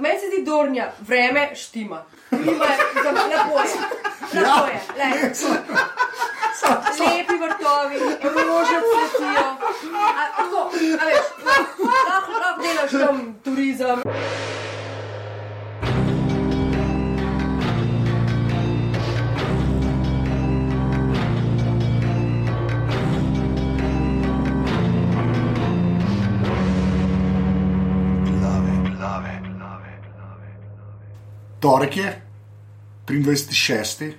Meni se zdi dornja, vreme štima. Klima je, lepo je. Lepo je. lej. Lepi vrtovi, rože cvetijo. A, tako, a veš, lahko, lahko delaš tam turizem. Torek je 23.6.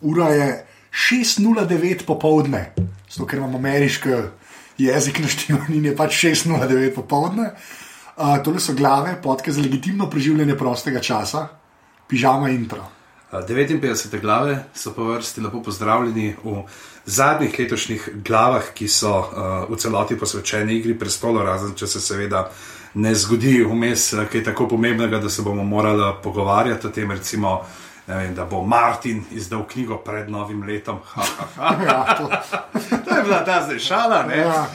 Ura je 6:09 popovdne, zato ker imam ameriški jezik na štimanju, je pač 6:09 popovdne. Uh, tole so glave, podke za legitimno preživljanje prostega časa, pižama intro. 59 glave so po vrsti lepo pozdravljeni v zadnjih letošnjih glavah, ki so uh, v celoti posvečene igri prestola, razen če se seveda ne zgodi vmes eh, kaj tako pomembnega, da se bomo morali pogovarjati o tem, recimo, vem, da bo Martin izdal knjigo pred novim letom. Ha, ha, ha. Ja, to, to je bila ta zdaj šala. Ne? ja.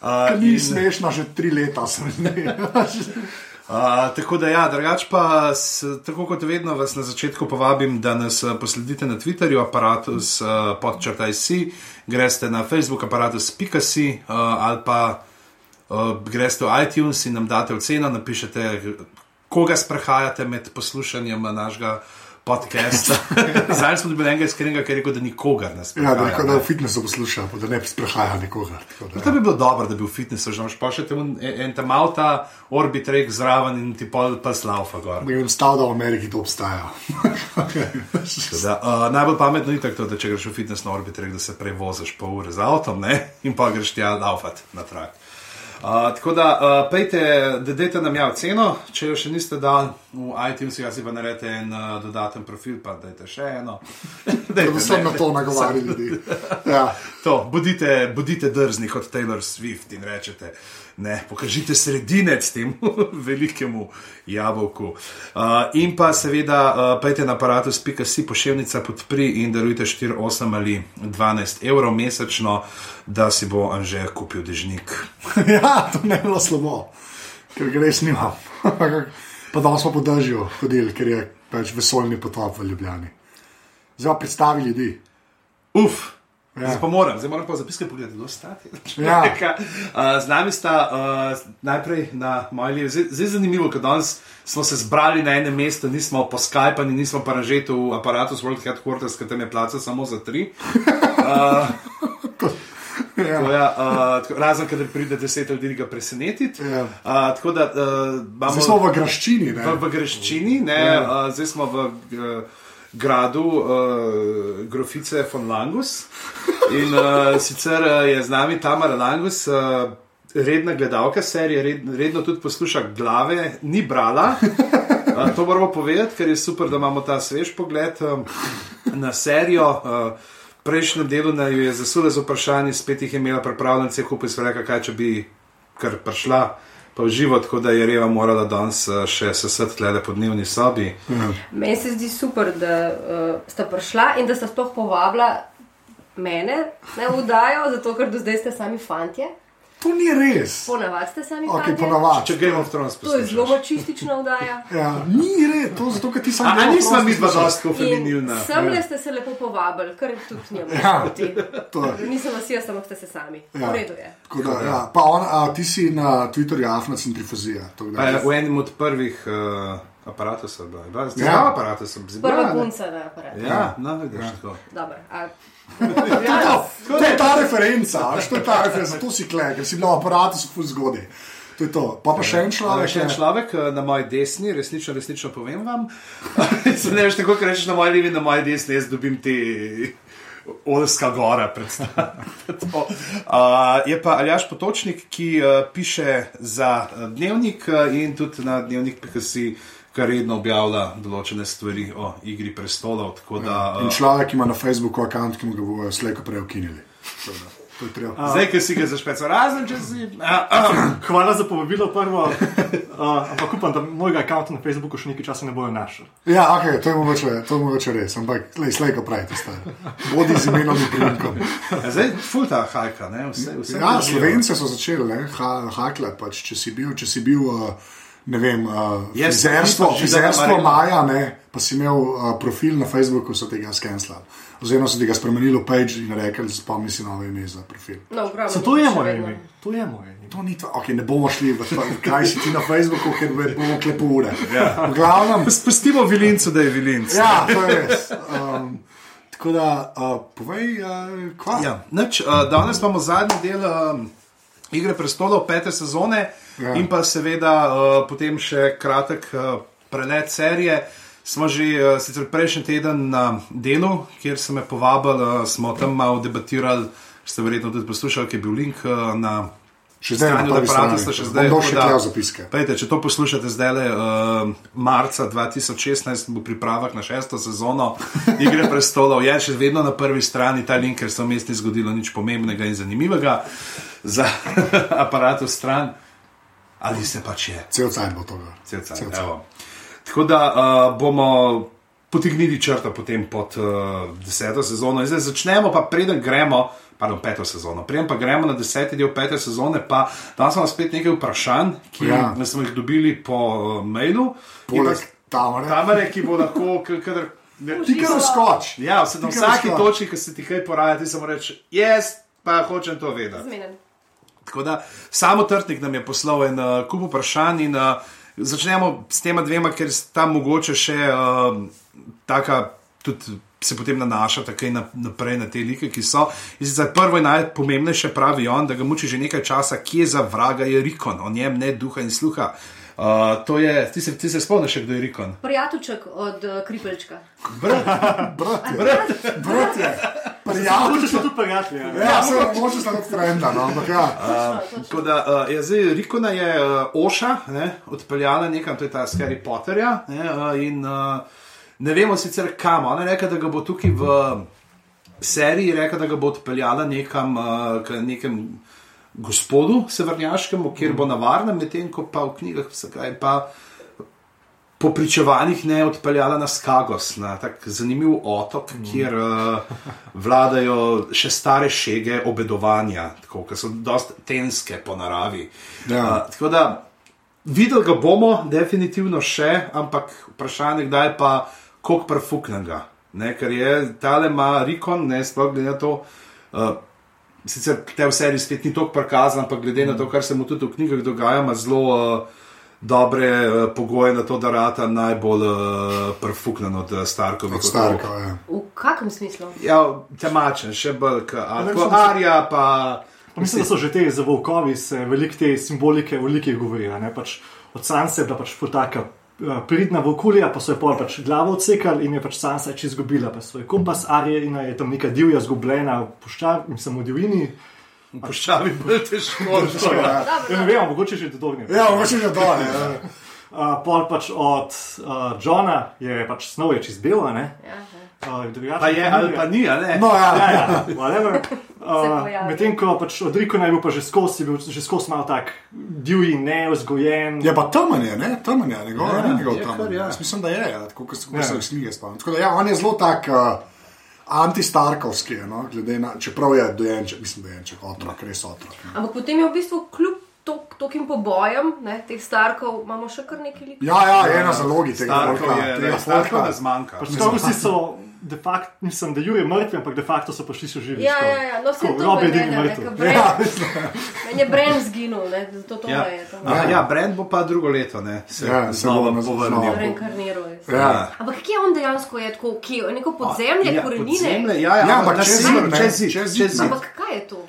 Uh, Ni in- smešno, že tri leta sem. Uh, tako da, ja, drugač pa, s, tako kot vedno, vas na začetku povabim, da nas eh, posledite na Twitterju, aparatus uh, podčrtaj si, greste na Facebook, aparatus.si uh, ali pa uh, greste v iTunes in nam date oceno, napišete, koga sprehajate med poslušanjem našega podcasta. Zdaj smo dobili enega iskrenega, ki je rekel, da nikogar ne Ja, sprehaja. da, tako da v fitnessu posluša, da ne sprehaja nikogar. tako da, To bi bilo dobro, da bi v fitnessu že imaš pa še te un- en en tam avta, orbit rek zraven in ti pol pa slaufa gor. Ne vem, stav, da v Ameriki to obstaja. Da, uh, najbolj pametno je tako, da če greš v fitness na orbit, rek, da se prej voziš pol ure z avtom ne? in pa greš tja laufat na trak. Uh, tako da, uh, pejte, da dajte nam ja ceno, če jo še niste dali v iTunes, jaz si pa naredite en uh, dodaten profil, pa dajte še eno. Dajte, Predvsem ne, na to nagovarjali ljudi. Ja. To, bodite, bodite drzni kot Taylor Swift in rečete, ne, pokažite sredinec temu velikemu jabolku. Uh, in pa seveda, uh, pejte na aparatus.si pošiljnica podpri in darujte 4, 8 ali 12 evrov mesečno, da si bo Anže kupil dežnik. ja, to ne bi bilo slabo, ker ga res nimam. pa danes smo podržijo hodili, ker je pač vesoljni potop v Ljubljani. Zdaj pa predstavi ljudi. Uf! Ja. Zdaj pa moram, zdaj moram pa zapiske pogledati, kdo sta ti. Ja. Uh, z nami sta uh, najprej na moji levi. Zdaj, je zanimivo, ker danes smo se zbrali na enem mestu, nismo po Skypu, nismo pa ražeti v aparatu World Headquarters, ki tam je placa samo za tri. Ja. To, ja, uh, tako, razen, kadar pride deset ljudi, ga presenetiti. Ja. Uh, tako da uh, imamo. Zdaj smo v graščini. Ne? V, v greščini, ne, Ja. uh, zdaj smo v uh, gradu uh, grofice von Langus. In uh, sicer uh, je z nami Tamara Langus, uh, redna gledalka serije, red, redno tudi posluša glave, ni brala. Uh, to moramo povedati, ker je super, da imamo ta svež pogled um, na serijo. Uh, Prejšnjem delu jo je zasule z vprašanji, spet jih je imela pripravljeno, vse skupaj so rekli, kaj če bi kar prišla, pa v živo, tako da je Reva morala danes eh, še sesati tle po dnevni sobi. Meni se zdi super, da uh, sta prišla in da sta sploh povabila mene na vdajo, zato ker do zdaj ste sami fantje. To ni res. Ponavadi ste sami Ok, fantje. ponavadi. Če Game of Thrones To je zelo mačistična vdaja. Ja, ni res, to zato, ker ti sam A, a nismo mi dva dosti In feminilna? sem le ste se lepo povabili, kar tudi njemu Ja. Nisem vas jaz, ampak ste se sami. Ja. V redu je. Tako Da, ja. Pa on, a, ti si na Twitterju afna centrifuzija. da- V enem od prvih uh, aparatov so bila, bila zdaj Ja. ja. aparatov so bila. Prva punca na aparatu. Ja, no, vidiš ja. tako. Dobro. A, Ja, to je ta referenca, to je ta referenca, zato si kle, ker si bil v aparatu, so ful zgodaj. To je to. Pa pa še en človek. Še en je- človek eh, na moji desni, resnično, resnično povem vam. Se ne veš, tako kot rečeš na moji levi, na moji desni, jaz dobim te Olska gora predstavljati. uh, je pa Aljaš Potočnik, ki uh, piše za uh, dnevnik uh, in tudi na dnevnik.si, kar redno objavlja določene stvari o igri prestolov. Tako da, In uh, človek ima na Facebooku račun, ki mu ga bodo slejko prej ukinili. Tako da, To je treba. zdaj, ki si ga zašpecal, razen če si. Uh, Hvala za povabilo, prvo. Uh, ampak upam, da mojega računa na Facebooku še nekaj časa ne bojo našli. Ja, ok, to je mogoče, to je mogoče res, ampak lej, slejko prej, to stari. Bodi z imenom in priimkom. zdaj, fulta hajka, ne? vse, vse Ja. Slovence so začeli ne, ha, haklati, pač, če si bil, če si bil uh, ne vem, uh, frizerstvo, frizerstvo Maja, ne, pa si imel uh, profil na Facebooku, so tega skenslali. Oziroma so tega spremenili v page in rekli, spomni si novo ime za profil. No, glavnem, Se to je moje ime. To je moje ime. To ni to, okay, ne bomo šli v to, kaj si ti na Facebooku, ker bo- bomo klepo ure. Ja. V glavnem, Spustimo vilincu, da je vilinc. ja, to je res. Um, tako da, uh, povej, uh, kva. Ja, nič, uh, danes imamo zadnji del um, Igre prestolov, pete sezone Ja. in pa seveda uh, potem še kratek uh, prelet serije. Smo že uh, sicer prejšnji teden na delu, kjer so me povabili, uh, smo tam malo debatirali, ste verjetno tudi poslušali, ker je bil link uh, na Še zdaj še zdaj. še v zapiske. Pejte, če to poslušate zdaj, uh, marca 2016 bo pripravek na šesto sezono Igre prestolov, je še vedno na prvi strani ta link, ker se v mestu ni zgodilo nič pomembnega in zanimivega za aparat v stran. Ali se pač je, Cel cajt bo to. cel cel Cel. Evo. Tako da uh, bomo potegnili črto potem pod uh, deseto sezono. In Zdaj začnemo, pa preden gremo, pardon, peto sezono. Preden pa gremo na deseti del pete sezone, pa danes imamo spet nekaj vprašanj, ki Ja. smo jih dobili po uh, mailu. Poleg pa tamare. Kamere, ki bo lahko, kadar. Ti kar skoč. Ja, vse, na vsaki točki, ki se ti kaj poraja, ti samo reče, jaz pa hočem to vedeti. Zmeden. Tako da samo Trtnik nam je poslal en uh, kup vprašanj in uh, začnemo s tema dvema, ker sta mogoče še uh, taka, tudi se potem nanašata kaj na, naprej na te like, ki so. Sicer prvo in najpomembnejše pravi on, da ga muči že nekaj časa, kje za vraga je Rikon, o njem ne duha in sluha. Uh, to je, ti se, ti se spomniš, kdo je Rikon? Prijateljček od uh, Kripelčka. Brat, brat, brat je. Prijatelj. Tudi prijatelji. ja. Ja, se moče sta tudi frenda, no, ampak ja. Tako da, uh, ja, zdaj, Rikona je uh, Oša ne, odpeljala nekam, to je ta Harry Potterja. Ne, uh, in uh, ne vemo sicer kam. Ona je rekla, da ga bo tukaj v seriji, rekla, da ga bo odpeljala nekam, uh, k nekem gospodu severnjaškemu, kjer bo na varnem, medtem ko pa v knjigah zakaj pa. Po pričevanjih ne odpeljala na Skagos, na tak zanimiv otok, mm. kjer uh, vladajo še stare šege obedovanja, tako, ki so dost tenske po naravi. Ja. Uh, tako da videli ga bomo, definitivno še, ampak vprašanje, kdaj pa, koliko prefuknega. Ne, ker je tale ima Rikon, ne sploh glede na to. Uh, sicer te v seriji spet ni tako prikazan, ampak glede na to, kar se mu tudi v knjigah dogaja, ima zelo uh, dobre uh, pogoje na to, da rata najbolj uh, prefuknen od uh, Starkovih. Od Starka, ja. V kakem smislu? Ja, temačen, še bolj kot Arja, pa. Pa Mislim, da so že te za volkovi, se veliko te simbolike velikih govorijo. ne, Pač od Sansa je bila pač taka eh, pridna volkulja, pa so jo pol pač glavo odsekali in je pač Sansa če izgubila pa svoj kompas, Arjena je tam neka divja zgubljena v puščavi, mislim v divjini. Puščavi bolj težko. Ja, Ja, ne vem, mogoče že do Dognja. ja mogoče že dol. Ja. Uh, pol pač od uh, Johna je pač snov je čist bil, ne? Ja, ja. Uh, Pa je ali pa ni, a ne? No, ja. Ja, ja, whatever. Uh. Medtem ko pač od Rikona je bil pa že skozi, je bil že skozi malo tak divji, neozgojen. Je pa temen je, ne? Temen je, njegov, Ja, ja, njegov je temen. kar, ja. Jaz mislim, da je, ja, tako kot Ja. se iz knjige spomnim. Tako da ja, on je zelo tak uh, antistarkovski, no, glede na, čeprav je dojenček, mislim, dojenček, otrok, res otrok. no. Ampak potem je v bistvu kljub tokim pobojem, ne, teh starkov, imamo še kar nekaj likov. Ja, ja, je ena zalogi tega Starko folka, je, tega folka. ne zmanjka. Pač so de facto, mislim, da je mrtev, ampak de facto so prišli še živi. Ja, ja, ja, no vse to Rob je je mrtev. neka Ja, brand. Meni je brand zginil, ne, zato to Ja. je. to Aha, je. ja, Brand bo pa drugo leto, ne? Se Ja, se znova bo na- povrnil. znova. Reinkarniral je. Ja. Ampak kje on dejansko je tako, kje je neko podzemlje, Ja, korenine? podzemlje, ja, ja, Ja, ampak čez zid, čez zid, čez čez zid. zid. Ampak kaj je to?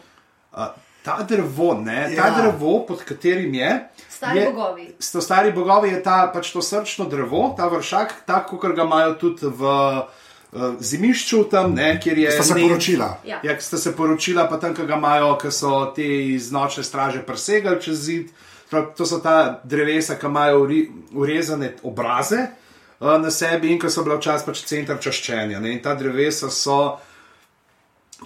Ta drevo, ne, ta Ja. drevo, pod katerim je. Stari je, bogovi. Sto stari bogovi je ta, pač to srčno drevo, ta vršak, tako kot ga imajo tudi v uh, zimišču, tam, ne, kjer je. Sta se ne- poročila. Ja. Ja, sta se poročila, pa tam, ki ga imajo, ki so te iz nočne straže presegali čez zid. To so ta drevesa, ki imajo uri- urezane obraze uh, na sebi in ki so bila včasih pač center čaščenja. Ne? In ta drevesa so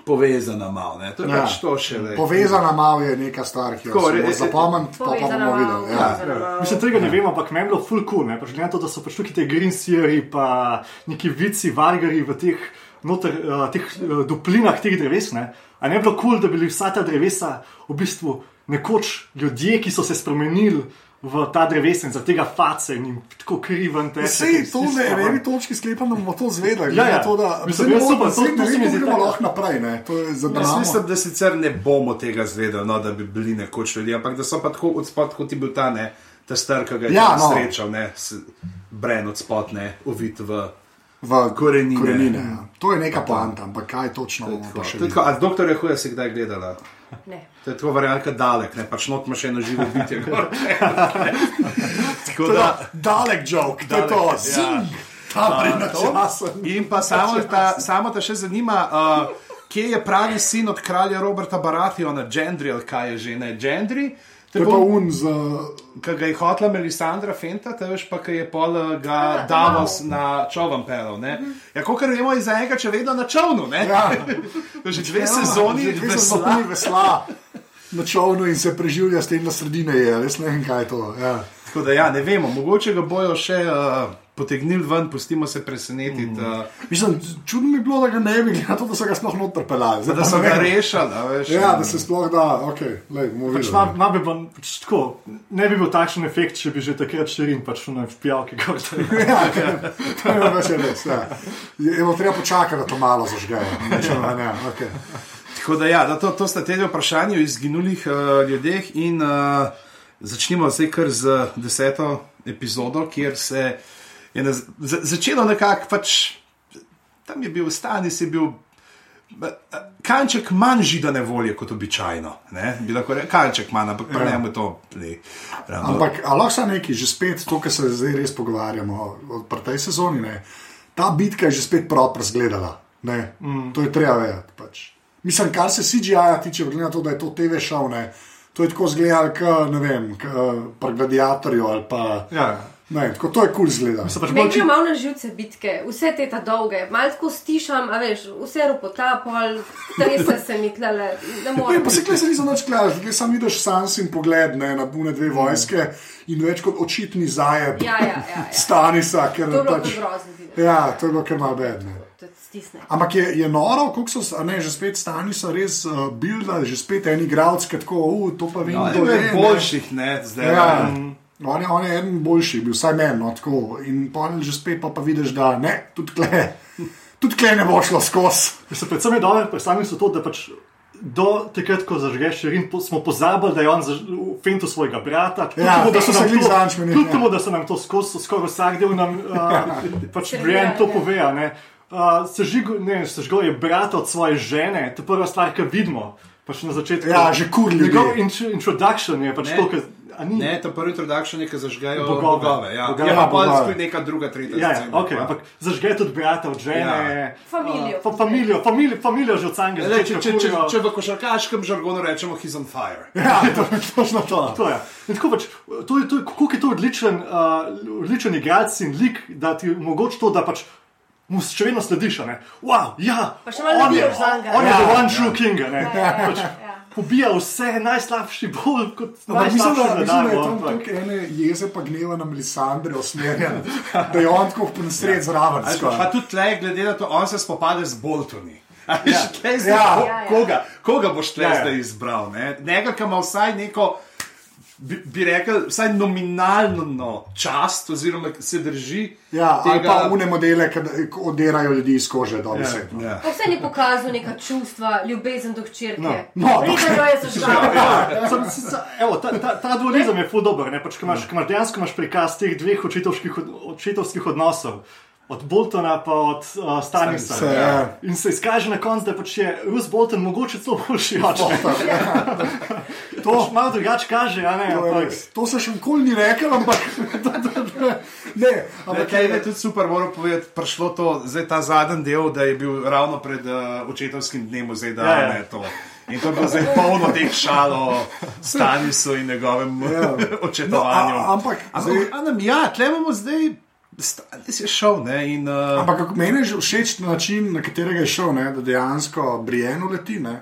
povezana malo. Ne? To je ja. Ja. pač to še le. Povezana malo je neka stvar, ki jo bo zapomniti, pa pa bomo videli. Ja. malo. Mislim, tega ne vemo, ampak meni je bilo full cool, ne? pač glede na to, da so pač tukaj te green series, pa neki vici, vargari v teh, noter, uh, teh uh, duplinah teh dreves. Ne? A ne bi bilo kul, cool, da bi bili vsa ta drevesa v bistvu nekoč ljudje, ki so se spremenili v ta drevesen, za tega face in tako kriven te. Vse to ne, na eni točki sklepam, da bomo to zvedeli. Ja, ja. To, da, Mislim, ne bomo- super, to- zdaj to ne se lahko naprej. Ne. To je za Jaz mislim, da sicer ne bomo tega zvedeli, no, da bi bili nekoč ljudje, ampak da so pa tako od spod, kot je bil ta, ne, ta star, ki ga je Ja, no. srečal, ne, bren od spod, ne, uvit v. v Korenine. korenine ja. To je neka poanta, ampak kaj točno bomo še To je videli. tako, a doktor je huja si kdaj gledala? Ne. To je tako variantka dalek, ne, pač not imaš eno živo bitje. gor. Tako je da, Dalek joke, to je to. Dalek, ja. Zing, ta. In pa samo ta, samo ta še zanima, uh, kje je pravi sin od kralja Roberta Barationa, Gendry, ali kaj je že ne Gendry. To je pa un z. Ki ga je hotla Melisandra Fenta, te veš pa, ki je pol eh, ga Davos na čovem pelal. ne. Ja, kot vemo, je zaenkrat še vedno na čovnu. ne. Ja. Že dve sezoni, Že dve vesla. sezoni vesla. Na čovnu in se preživlja s tem, da sredine je, res ne vem, kaj je to. Ja. Tako da ja, ne vemo, mogoče ga bojo še uh, potegnili ven, pustimo se presenetiti. Uh, Mislim, čudno mi je bilo, da ga ne bi, glede na to, da so ga sploh noter pelali. Zdaj da pa so ga rešili. a Veš, Ja, da se sploh da, ok, lej, bomo Pač videli. ma, ma bi vam, pač tako, ne bi bil takšen efekt, če bi že takrat širin pač na pijavke. Ja, to je več res. Ja. Je, je treba počakati, da to malo zažgejo. Če ne, okay. Tako da, ja, da to, to sta te dve vprašanje o izginulih uh, ljudeh. In uh, začnimo zdaj kar z deseto epizodo, kjer se je na, za, začelo nekako, pač, tam je bil stani, si bil. Kanček manj židane volje kot običajno. Ne? Bi lahko rekel, kanček manj, ampak pri njemu je to ne. Ampak lahko samo neki, že spet to, kar se zdaj res pogovarjamo o tej sezoni. Ne, ta bitka je že spet prav razgledala. Ne, mm. To je treba vedeti. Pač. Mislim, kar se CGI-ja tiče, glede na to, da je to TV šov, ne, to je tako zgledalo, kot ne vem, k, pri gladiatorju ali pa. Ja, Ne, tako, to je kul cool zgleda. se pač Meni bolj je malo na živce bitke, vse te ta dolge, malo tako stišam, a veš, vse ropota, pol, trese se mi tlele, ne Ne, morem. pa se klej se niso več klali, tukaj samo vidiš sans in pogled ne, na bune dve vojske in več kot očitni zajeb Ja, ja, ja, ja. Stanisa, ker To je bilo pač. grozno videti. Ja, to je bilo kar malo stisne. Ampak je, je noro, kako so, ne, že spet stani so res uh, bildali, že spet eni igralci, ki tako, uh, to pa vem, No, kdo en je. ne." boljših, ne, zdaj. Ja, ne. On je, on je eden boljših, bil vsaj meni, no, tako. In pa že spet pa, pa vidiš, da ne, tudi kle, tudi kle ne bo šlo skozi. Mislim, predvsem je dobro, predstavljam si to, da pač do takrat, ko zažgeš širin, po, smo pozabili, da je on v fentu svojega brata. Kljub Ja, temu, da so nam se glih to- zadnjič meni, kljub temu, da so nam to skozi, skoraj vsak del nam, uh, pač Brian to ja. pove. a ne. Uh, sežigo, ne, sežgo je brat od svoje žene, to je prva stvar, ki vidimo. Pač na začetku. Ja, že kur ljudi. Njegov intro, introduction je pač Ne. to, kar. Ne, to prvi introduction je, ki zažgajo Bogove. bogove. Ja, Bogove. ja, pa spet neka druga, tretja. Ja, ja, scena, okay, pa- ampak zažge tudi brata od žene, Ja. Familijo. Uh, fa, familijo, familijo, familijo že od samega če, začetka. če, če, furijo. če v košarkaškem žargonu rečemo, he's on fire. Ja, to je točno to. To je. Tako pač, to je, to je, kako je to odličen, uh, odličen igralec in lik, da ti omogoča to, da pač mu še vedno slediš. a ne. Wow, ja, Pa še malo on je, zanj. on je Ja, the one ja. true king. a Ne, Ja, ja, pač, ja, ja. Pobija vse najslabši, bolj kot Ampak mislim, da, najslabši mislim, da je tam toliko ene jeze pa gneva na Melisandre usmerjen, da je on tako po nesred zraven. Pa, tudi tle, glede na to, on se spopade z Boltoni. Ja. Tle, zdaj, Ja. ko, Ja, ja. koga, koga boš tle Ja, ja. zdaj izbral? Ne? Njega, ki ima vsaj neko, bi, bi rekel, vsaj nominalno no, čast, oziroma se drži. Ja, ali tega- pa une modele, ki odirajo ljudi iz kože, da bi se. Ja. Pa vse ni pokazal neka čustva, ljubezen do hčerke. No, no, jo je zažgal. Sam- s- s- Evo, ta, ta, ta dualizem je ful dober, ne? pač, ko imaš, ko imaš dejansko imaš prikaz teh dveh očetovskih, od- očetovskih odnosov. Od Boltona pa od uh, Stanisa. Se, ja. In se izkaže na koncu, da pač je Rus Bolton mogoče celo boljši oče. To pač malo drugače kaže, a ne? To, je ampak- to se še nikoli ni rekel, ampak ne. Ampak Kaj je tudi super, moram povedati, prišlo to, zdaj ta zadnji del, da je bil ravno pred uh, očetovskim dnem, zdaj da Ja, ja. ne to. In to je bilo zdaj polno teh šal o Stanisu in njegovem Ja. očetovanju. No, a- ampak ampak zdaj- ja, tle imamo zdaj, Stanis je šel, ne, in uh, Ampak kako meni je všeč način, na katerega je šel, ne, da dejansko Brienu leti. Ne,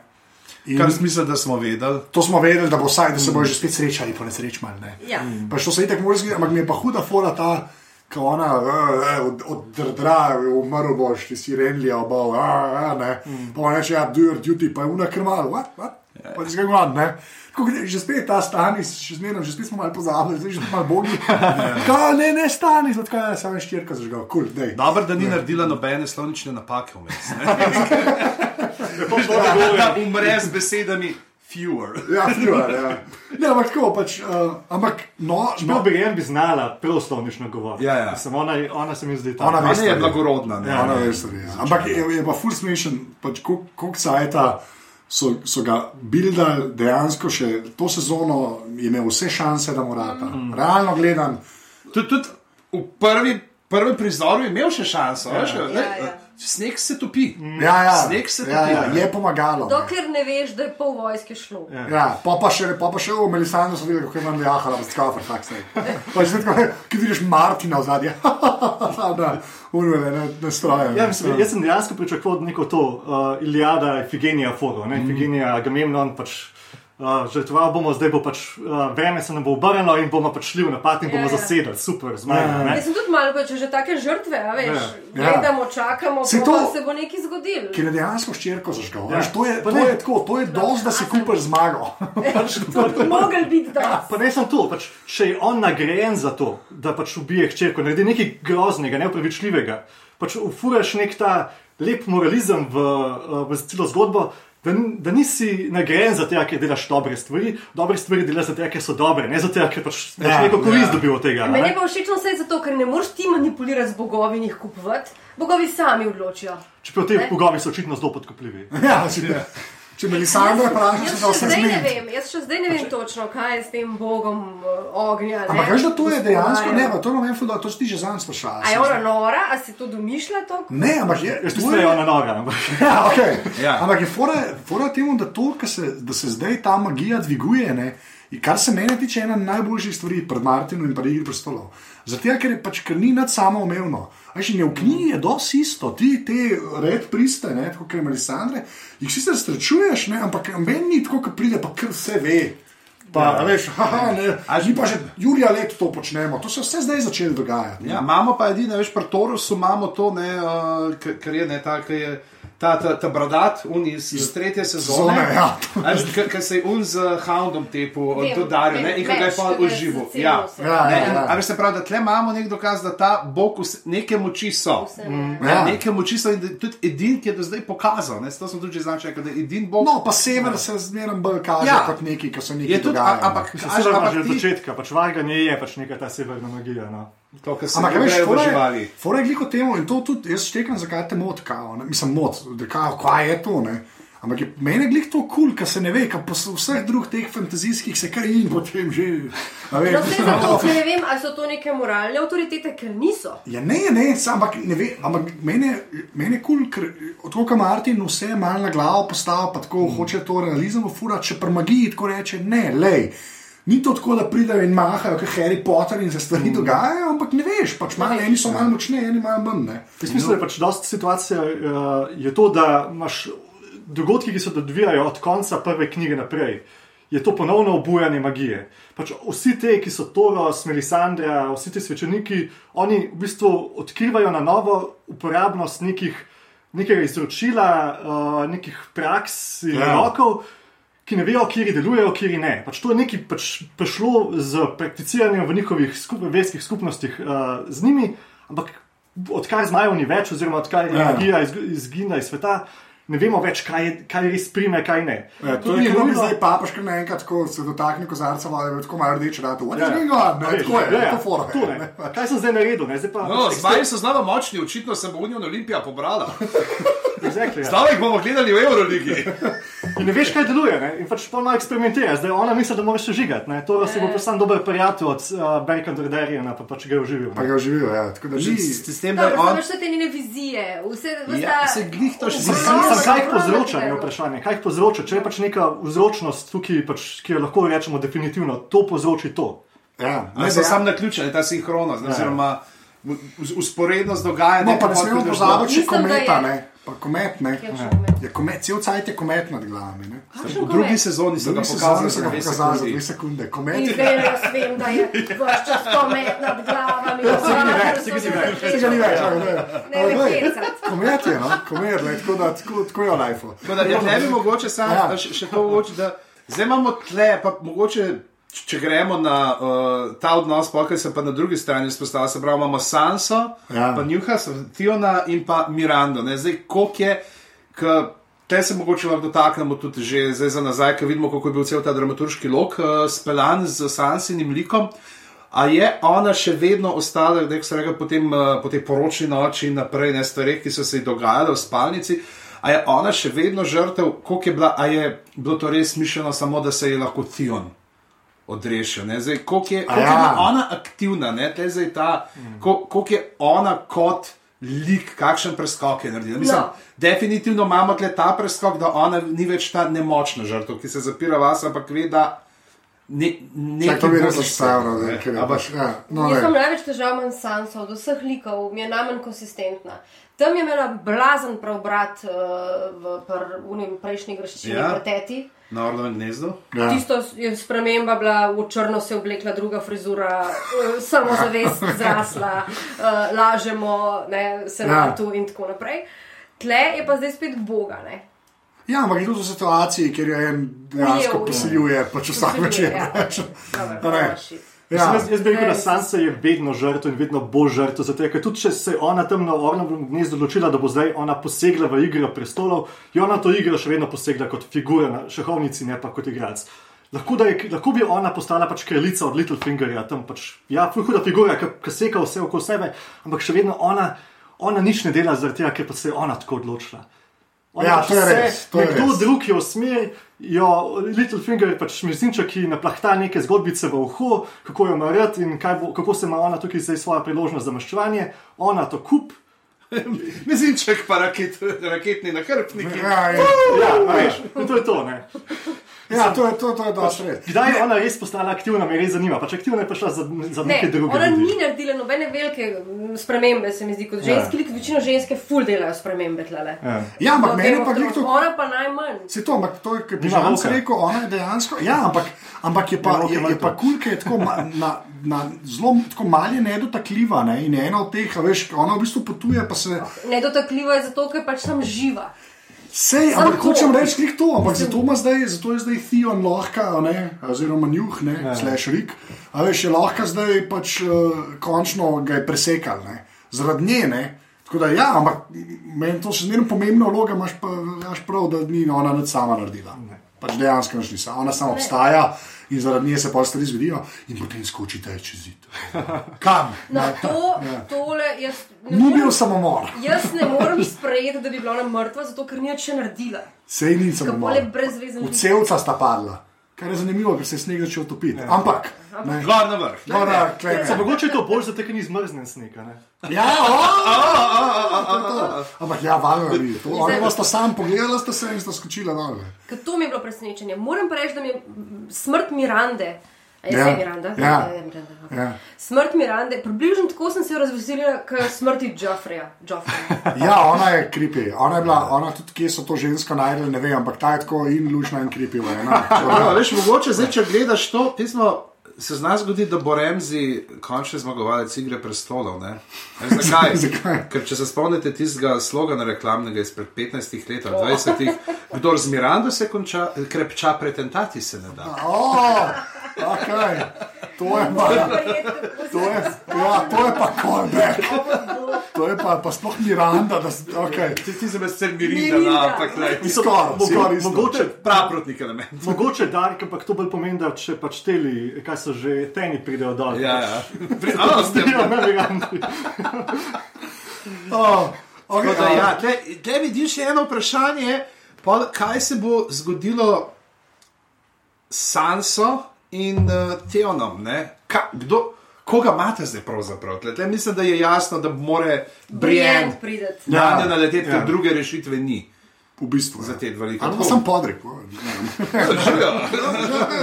in kar smisel, da smo vedeli. to smo vedeli, da, bo vsaj, da se bojo že spet srečali, po nesreč malo. Ne. Ja. Pa što se itek mora zgoditi, ampak mi je pa huda fora ta, ko ona eh, od, od drdra, umrl boš, ti si renlija, oba, a, a, ne. Pa ona reče, ja, do your duty, pa je una krmal, what, what? Pa že gledam, ne. Tako, gre- že spet ta stanis, še zmeraj, že spet smo malo pozabili, zdaj že smo malo bogi. Kao, ne, ne stanis, tako je, samo je štirka zažgal, kul, cool, dej. Dobro, da ni naredila nobene slovnične napake vmes. ne. Lepo šlo da umre z besedami fewer. Ja, fluor, ja. Ne, ampak tako pač, uh, ampak no, Bil no, bi en bi znala proslovnično govoriti. Ja, ja. Samo ona, ona se mi zdi ta. Ona Ona je blagorodna. Ne? Ona je ja. Ampak je, je pa ful smešen, pač koliko cajta so, so ga bildali dejansko še to sezono, je imel vse šanse, da mora ta. Mm. Realno gledam, Tudi, tudi v prvi, prvem prizoru je imel še šanso. Ja, veš, Ja, ne, ja. Sneg se topi. ja, ja, Sneg se ja, topi. ja, ne. je pomagalo. Dokler ne veš, da je pol vojske šlo. Ja. Ja, pa pa še, pa pa še v Melisandru so videli, kako je vam jahala, pa skafer, tak se. Pa že tako, ki vidiš Martina v zadnje, da, unve, ne, ne stroje. Ja, mislim, jaz sem dejansko pričakoval neko to uh, Iliada, Efigenija, Foro, ne Efigenija, Agamemnon. Pač, Uh, Žrtvoval bomo, zdaj bo pač uh, vreme se nam bo obrnilo in bomo pač šli v napad in bomo Ja, ja. zasedali, super, zmagali. Ja, ne. Jaz sem tudi malo, pa če že take žrtve, a veš, Ja. Ja. gledamo, čakamo, pa to- se bo nekaj zgodilo. Ki je dejansko ščirko zažgal. Ja. Ja. To je, Pa to ne. je tako, to je dosti, da si kupaš zmago. Mogel biti da. Pa ne samo to, pač, če je on nagrajen za to, da pač ubije hčerko, naredi nekaj groznega, neupravičljivega, pač ufuraš nek ta lep moralizem v, v celo zgodbo. Da, da nisi nagrajen za to, ker delaš dobre stvari, dobre stvari delaš zato, ker so dobre, ne zato, ker pač, pač Ja, neko korist ja. dobil od tega. a Meni ne. je pa všeč vse zato, ker ne moreš ti manipulirati z bogovi in jih kupovati. Bogovi sami odločijo. Čeprav te Ne. pogovi so očitno zelo podkopljivi. Ja, če Melisandro je pravi, Jaz da še se zmeni. vem, jaz še zdaj ne vem točno, kaj je s tem bogom uh, ognja. ne, Ampak veš, da to je dejansko, ne, to ful, da to si ti že zanj sprašal. A je ona nora, a si to domišlja to? Ne, ampak je, Jaz to mislim, da je ona nora. ampak- Ja, okay. Ja. Ampak je fora, fora temu, da, to, se, da se zdaj ta magija dviguje. Ne, in kar se mene tiče, je ena najboljših stvari pred Martinom in pred Igri prestolov. Zato, ker, je pač, ker ni nad samoumevno. Je v knjigi je dosti isto, ti te red priste, ne, tako kot je Melisandre, jih sicer srečuješ, ne, ampak meni ni tako, kot pride, pa kar vse ve. Pa, ja. veš, haha, ne, a že pa že Julija let to počnemo, to se vse zdaj začelo dogajati. Ja, imamo pa edino, veš, pri Torusu imamo to, ne, uh, k- kar je ne, ta, ki je. Ta, ta, ta bradat, un iz, iz tretje sezone, Sezone, ja. ki se je un z Houndom tepu, Vem, dodaril vem, in ki ga je pa užival. Ja. Ja, Ne, ja, ja. a veš, se pravi, da tle imamo nek dokaz, da ta bog vse- neke moči so. Vse, Ne, Ja. Neke moči so in tudi edin, ki je do zdaj pokazal. Ne, to sem tudi že rekel, da je edin bog. No, pa sever se zmeraj bolj kaže Ja. ja. kot neki, ki so neki je tudi, dogajali. a- ampak, Mislim, kaže, da ampak že od ti, začetka, pač varganje je pač neka ta severna magija. No. Ampak, v fora živali. je- fora je gliko temu in to tudi jaz štekam, zakaj te mot, kao, ne? mislim, mot, da kao, kaj je to, ne. Ampak je meni glih to kul, cool, ker se ne ve, ker po vseh drugih teh fantazijskih se kar in potem že. a veš, No, vse zato, ker ne vem, ali so to neke moralne avtoritete, ker niso. Ja, ne, ne, sam, ampak ne ve, ampak meni meni je kul, cool, ker tako kot Martin vse malo na glavo postavlja, pa tako mm. hoče to realizem ufura, če pri magiji tako reče, ne, lej. Ni to tako, da pridejo in mahajo, kot Harry Potter in se stvari mm. dogajajo, ampak ne veš, pač malo, eni so malo močnejši, eni malo manj. Jaz mislim, da je pač dosta situacija uh, je to, da imaš dogodki, ki se odvijajo od konca prve knjige naprej. Je to ponovno obujanje magije. Pač vsi ti, ki so Toros, Melisandra, vsi ti svečeniki, oni v bistvu odkrivajo na novo uporabnost nekih, nekega izročila, uh, nekih praks in Ja. rokov, ki ne vejo, kje delujejo, kje ne. Pač to je nekaj pač prišlo z prakticiranjem v njihovih skup, verskih skupnostih uh, z njimi, ampak odkar zmajev ni več, oziroma odkar je Ja. magija izg- izginila iz sveta, ne vemo več, kaj, je, kaj res prime, kaj ne. Ja, to je kot da bi nujno- zdaj papaš, ki naenkrat tako se dotakne kozarca, vode, tako malo rdeče rado. What is Ja, ja. going on? Ne, Veš, tako je, ja, ja, to fora. to ne. Kaj sem zdaj naredil? Ne? Zdaj pa, No, pač Zmaji so znano močni, očitno se bo Union Olimpija pobrala. Exactly, ja. Zdaj jih bomo gledali v Euroligi. In ne veš, kaj deluje. Ne? In pač pa malo eksperimentira. Zdaj ona misli, da moraš se žigati. Ne? To si bo postal dober prijatelj od uh, Bacon Derderjana, pa pač ga je uživil. Pa ga uživijo, ja. Tako da Že ni. s, s tem, da je Dobro, on. vse te njene vizije, vse, vse Ja, se glih to še vse- zdi. Kaj jih povzroča, je vprašanje. Kaj jih povzroča? Če je pač neka vzročnost tukaj, pač, ki jo lahko rečemo definitivno, to povzroči to. Ja, Ne, so sam na ključe, ta sinhronost. Ja. Oziroma, usporedno z dogajanjem. No, pa ne smemo pozabiti, da kometa, je. ne. Pa komet, ne. Kje še komet? Je komet, cel cajt je komet nad glavami, ne. V drugi sezoni so ga Drugi pokazali, sezoni so ga za dve pokazali za sekundi. dve sekunde. Komet In je vem, jaz vem, da je vaš čas komet nad glavami. Več, več. Tega ni več, ali ne? Ne, Ali ne, ne? hecati. Komet je, no, komet, le, tako da, tako, tako je. Tako da, ja, ne bi mogoče samo Ja. ja. še, to mogoče, da zdaj imamo tle, pa mogoče. Če gremo na uh, ta odnos, pa kaj se pa na drugi strani vzpostavlja, se pravi, imamo Sanso, Ja. pa Njuhas, Tiona in pa Mirando. Ne? Zdaj, koliko je, k, te se mogoče lahko dotaknemo tudi že zdaj za nazaj, ko vidimo, kako je bil cel ta dramaturški lok uh, speljan z Sansinim likom. A je ona še vedno ostala, da se reče, potem, uh, po tej poročni noči in naprej, ne stvari, ki so se ji dogajale v spalnici. A je ona še vedno žrtev, koliko je bila, a je bilo to res mišljeno samo, da se je lahko Tion odrešil. ne? Zdaj, koliko je, koliko ja. je bila ona aktivna, ne? Te zdaj ta, ko- koliko je ona kot lik, kakšen preskok je naredila. Mislim, No. no. Definitivno imamo tle ta preskok, da ona ni več ta nemočna žrtev, ki se zapira vas, ampak ve, da ne, ne, Čak, to bi res zastavljal, da je Ampak pač, ja, no, Jaz imam ne. največ težav manj s Sanso, od vseh likov, mi je najmanj konsistentna. Tam je imela blazen preobrat uh, v pr, prejšnji graščini, Ja. ja. preteti. Na orlovem gnezdu. Ja. Tisto je sprememba bila, v črno se je oblekla, druga frizura, uh, samozavest zrasla, uh, lažemo, ne, senatu ja. in tako naprej. Tle je pa zdaj spet Boga. Ne. Ja, ampak je tudi v situaciji, kjer je en dejansko posiljuje, pač vsak večer. Ja. Ja, Jaz, jaz bi rekel, da Sansa je vedno žrtev in vedno bo žrtev. Zato, ker tudi če se je ona tam na ornem gnezdu odločila, da bo zdaj ona posegla v igro prestolov, je ona to igro še vedno posegla kot figura na šahovnici, ne pa kot igralec. Lahko, da je, lahko bi ona postala pač kraljica od Littlefingerja, tam pač, ja, huda figura, ki seka vse okoli sebe, ampak še vedno ona, ona nič ne dela zaradi tega, ker pa se je ona tako odločila. Ona Ja, pač to je res, to je Nekdo res. drug je usmeril, jo Littlefinger, pač mizinček, ki naplahta neke zgodbice v uho, kako jo ima rad in kaj bo, kako se ima ona tukaj zdaj svojo priložnost za maščevanje, ona to kup. Mezinček pa raket, raketni nahrbtniki. Ja, ja, Ja, veš, in to je to. Ne. Ja, to je, to, to je dosti res. Kdaj je ona res postala aktivna, me res zanima. Pač aktivna je prišla za, za Ne, neke druge ona ljudi. ni naredila nobene velike mm, spremembe, se mi zdi, kot ženski, ja. večino ženske ful delajo spremembe tlele. Ja. Ja, ampak meni pa Thrones. to. Ona pa najmanj. Se to, ampak to je, kot bi volka. rekel, ona je dejansko. Ja, ampak, ampak je pa, je, je pa kul, ker je tako ma, na, na zelo tako malje nedotakljiva. Ne? In je ena od teh, veš, ona v bistvu potuje, pa se. Nedotakljiva je zato, ker pač sem živa. Sej, ampak to. hočem reči, klik to, ampak zato, zdaj, zato je zdaj Theon lahko, a ne, oziroma Njuh, ne, ja. slash Rik, a veš, je lahko zdaj pač uh, končno ga je presekal, ne, zaradi nje, ne. Tako da ja, ampak meni to še zmerno pomembna vloga, imaš pa imaš prav, da ni ona nič sama naredila. Pač dejansko ni sama, ona sama obstaja in zaradi nje se pa stvari zgodijo in potem skočite čez zid. Kam? Na to, tole, jaz ne Ni bil samomor, jaz ne morem sprejeti, da bi bila ona mrtva, zato ker ni še naredila. sej ni samomor. brezvezen. V celca sta padla, kar je zanimivo, ker se je sneg začel topiti. Ampak, ne, Gor na vrh. no, da, klej, Se mogoče je to bolj zato, ker ni zmrznen sneg. Ja, je. Ampak ja, valjda ni. To- Oni vas sta sam pogledala, sta se in sta skočila dol. Ker to mi je bilo presenečenje. Moram pa reči, da mi je mm, smrt Mirande. Ja. zdaj Miranda? Ja. je Miranda. ok. Ja. Smrt Mirande, približno tako sem se jo razveselila, kot smrti Joffreja. Ja, ona je kripi. Ona je bila, ona tudi, kje so to žensko najdel, ne vem, ampak ta je tako in lušna in kripi. Ja, veš, mogoče zdaj, če gledaš to pismo, se zna zgoditi, da bo Remzi končni zmagovalec igre prestolov. ne? Veš, zakaj? Zakaj? Ker če se spomnite tistega slogana reklamnega izpred 15 let ali 20, kdo z Mirando se konča, krepča pretentati se ne da. Oh, okay. To je pa, to je, ja, to je pa callback. To je pa, pa sploh Miranda, da se, okay. Ti, se me mirinda, Mirinda. no, ampak ne. Skoraj. Mogoče Praprotnik element. Mogoče Dark, ampak to bolj pomeni, da če pač teli, kaj so že teni pridejo dol. Ja, ja. Pri, a, s tem, Ja, okay, da, tle, tle vidiš še eno vprašanje, pol, kaj se bo zgodilo s Sanso in uh, Teonom. ne? Ka, kdo, koga imate zdaj pravzaprav? Tle, tle mislim, da je jasno, da more Brienne Brienne prideti. na Ja, nje naleteti, ja. ker druge rešitve ni v bistvu. za te dva lika. Ali pa sem podrik.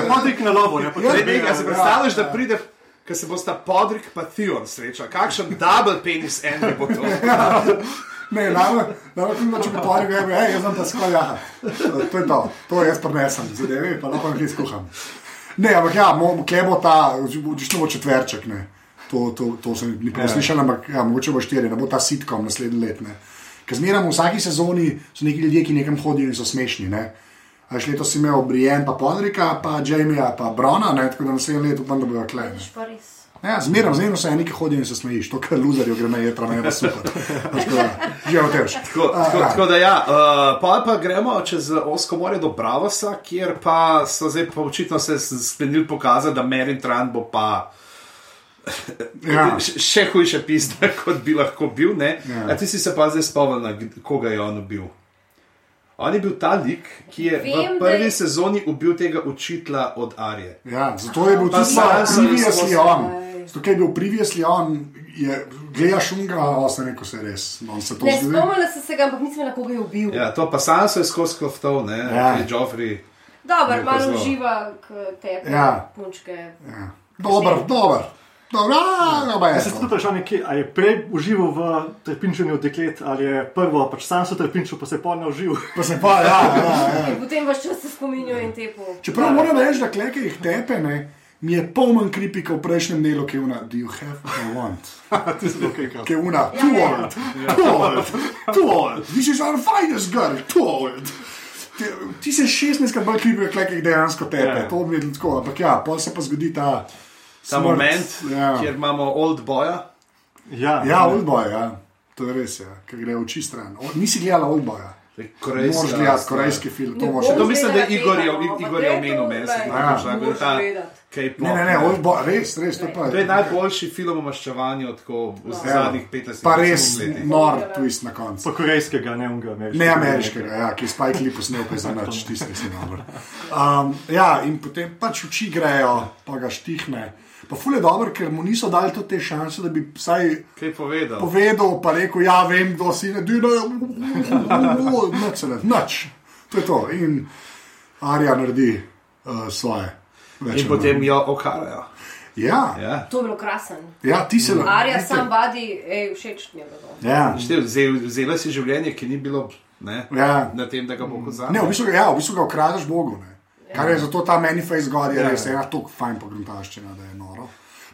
Podrik na lovo, ne pa Ja, ne, ja, si predstavljaš, da pride. Ker se bosta Podrik pa Theon sreča. Kakšen double penis en bo to? Ne, najbolj, najbolj, če bi pa rekel, hej, jaz sem ta skoj, ja. To je to, to jaz prenesem, zadeve, pa lahko nekaj skuham. Ne, ampak ja, kje bo ta, odlično bo četverček, ne. To, to, to sem ni prav slišal, ampak ja, mogoče bo štiri, ne bo ta sitkom naslednji let, ne. Ker zmeraj v vsaki sezoni so neki ljudje, ki nekam hodijo in so smešni, ne. A še letos si imel Brienne, pa Podrika, pa Jamija, pa Brona, ne, tako da naslednji let upam, da bojo klej. Ja, zmeraj so eni, ki hodijo in se smejiš, to, kar luzerjo gre na jedra, je pa super. Da, Že v tež. Tako, tako, tako da, ja, uh, pa, pa gremo čez Osko more do Bravosa, kjer pa so zdaj pa očitno se sklenili pokazati, da Merin Tran bo pa. Ja. Še hujše pisne, kot bi lahko bil. Ja. Ja. A ti si se pa zdaj spomnil, koga je on ubil. On je bil ta lik, ki je Vem, v prvi je- sezoni ubil tega učitla od Arije. Ja, zato je bil tudi sam sem previously skozi- on. Ker je bil previously on, je gledaš unga, ostane neko se res. No, se to Ne, spomnila sem se ga, ampak nisem na koga je ubil. Ja, to pa sam se je skozi kloftov, ne, Ja. ja. Joffrey. Dobro, Je pa malo zelo. uživa k tebi, Ja. punčke. Ja. Dober, dober. Dobro, a. Jaz sem se tudi vprašal, nekje, ali je prej užival v trpinčenju deklet, ali je prvo, pač sam so trpinčil, pa se je pol naužil. Pa se pa, ja, ja, ja. In potem vaš čas se spominjajo in tepu. Čeprav moram reči, da kleke jih tepe, ne, mi je poln kripika v prejšnjem delu, ki je una, do you have what I want? Ki je una, too old, too old, too old, this is our finest girl, too old. Ti, ti se 16 krat bolj kripika, kleke jih dejansko tepe, Ja. to bi bilo tako, ampak ja, pol se pa zgodi ta. Ta smrt, moment, ja. kjer imamo old boya. Ja, Ja, Oldboy, ja. To je res, ja. ker gre v oči stran. O, nisi gledala Oldboya. Korejska, gledati korejski film, to moraš bom To mislim, da je Igor, je, Igor je omenil to, meni, Ja. ti moraš ta gledati. K-pop. Ne, ne, ne, Oldboy, res, res, to pa je. To je najboljši film o maščevanju tako v Ja. zadnjih 15 Pa res letih. nor twist na koncu. Po korejskega, ne unga ameriškega. Ne ameriškega, ja, ki je Spike Lee posnel, pa je za nič, tisti si dobro. Um, ja, in potem pač oči grejo, pa ga štihne. Pa ful je dobro, ker mu niso dali tudi te šanse, da bi vsaj Kaj povedal? povedal, pa rekel, ja, vem, kdo si ne dino, nič, ne, nič. To je to. In Arja naredi uh, svoje. Več In potem jo okarajo. Ja, Ja. To je bilo krasen. ja, ti se lahko. Arja sam vadi, ej, všeč mi je bilo. Ja, Štev, vzel- Vzela si življenje, ki ni bilo ne, ja. na tem, da ga bo kozal. Ne, v bistvu, ja, v bistvu ga ukradeš Bogu. Ne. Kar je zato ta manifest god, je Ja, res ja. ena tako fajn pogruntaščina, da je noro.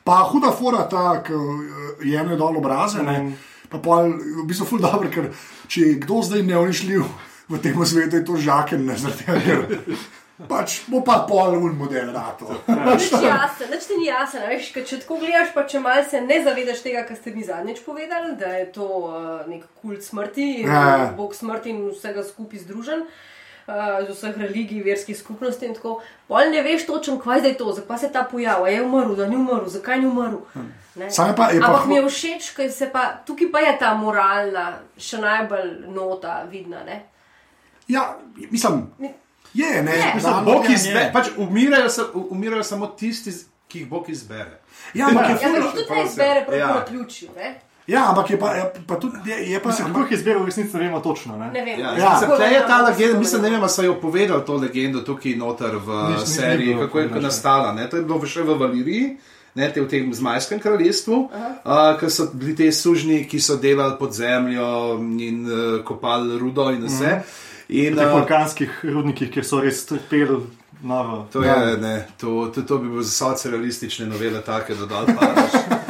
Pa huda fora ta, ki eh, jemlje dol obraze. Ne. Pa pol, v bistvu ful dobro, ker če je kdo zdaj neunišljiv v tem svetu, je to žaken, ne zaradi tega, ker pač bo pa pol un model rato. Nič jasen, nič ti ni jasen. a Veš, ker če tako gledaš, pa če malce se ne zavedaš tega, kar ste mi zadnjič povedali, da je to uh, nek kult smrti, Ja, ja. ja. bog smrti in vsega skupaj združen. Uh, z vseh religij, verskih skupnosti in tako. Pol ne veš točno, kaj je to, zakaj se ta pojav, a je umrl, da ni umrl, zakaj ni umrl. Ne? Sam je pa- je pa Ampak mi je všeč, ker se pa tukaj pa je ta moralna, še najbolj nota vidna. Ne? Ja, mislim, je, ne. Je. da, Bog izbere, pač umirajo, umirajo samo tisti, ki jih Bog izbere. Ja, ampak Ja, jih tudi ne izbere prav Ja. ja. na ključu. Ne? Ja, ampak je pa, je, pa tudi, je, je pa, Mislim, kako jih izbira v resnici, ne vemo točno. Ne? Ne vem. Ja, Ja. ja. Kako Tle je ta legenda, da mislim, ne vem, ali so jo povedali to legendo tukaj noter v Nič, ni- ni seriji, bilo kako je povedano. nastala. Ne? To je bilo še v Valiriji. Ne, te v tem zmajskem kraljestvu, uh, ker so bili te sužnji, ki so delali pod zemljo in uh, kopali rudo in vse. In, V teh uh, vulkanskih rudnikih, kjer so res trpeli noro. to, je, ne, to, to, to bi bilo za socialistične novele, take padaš.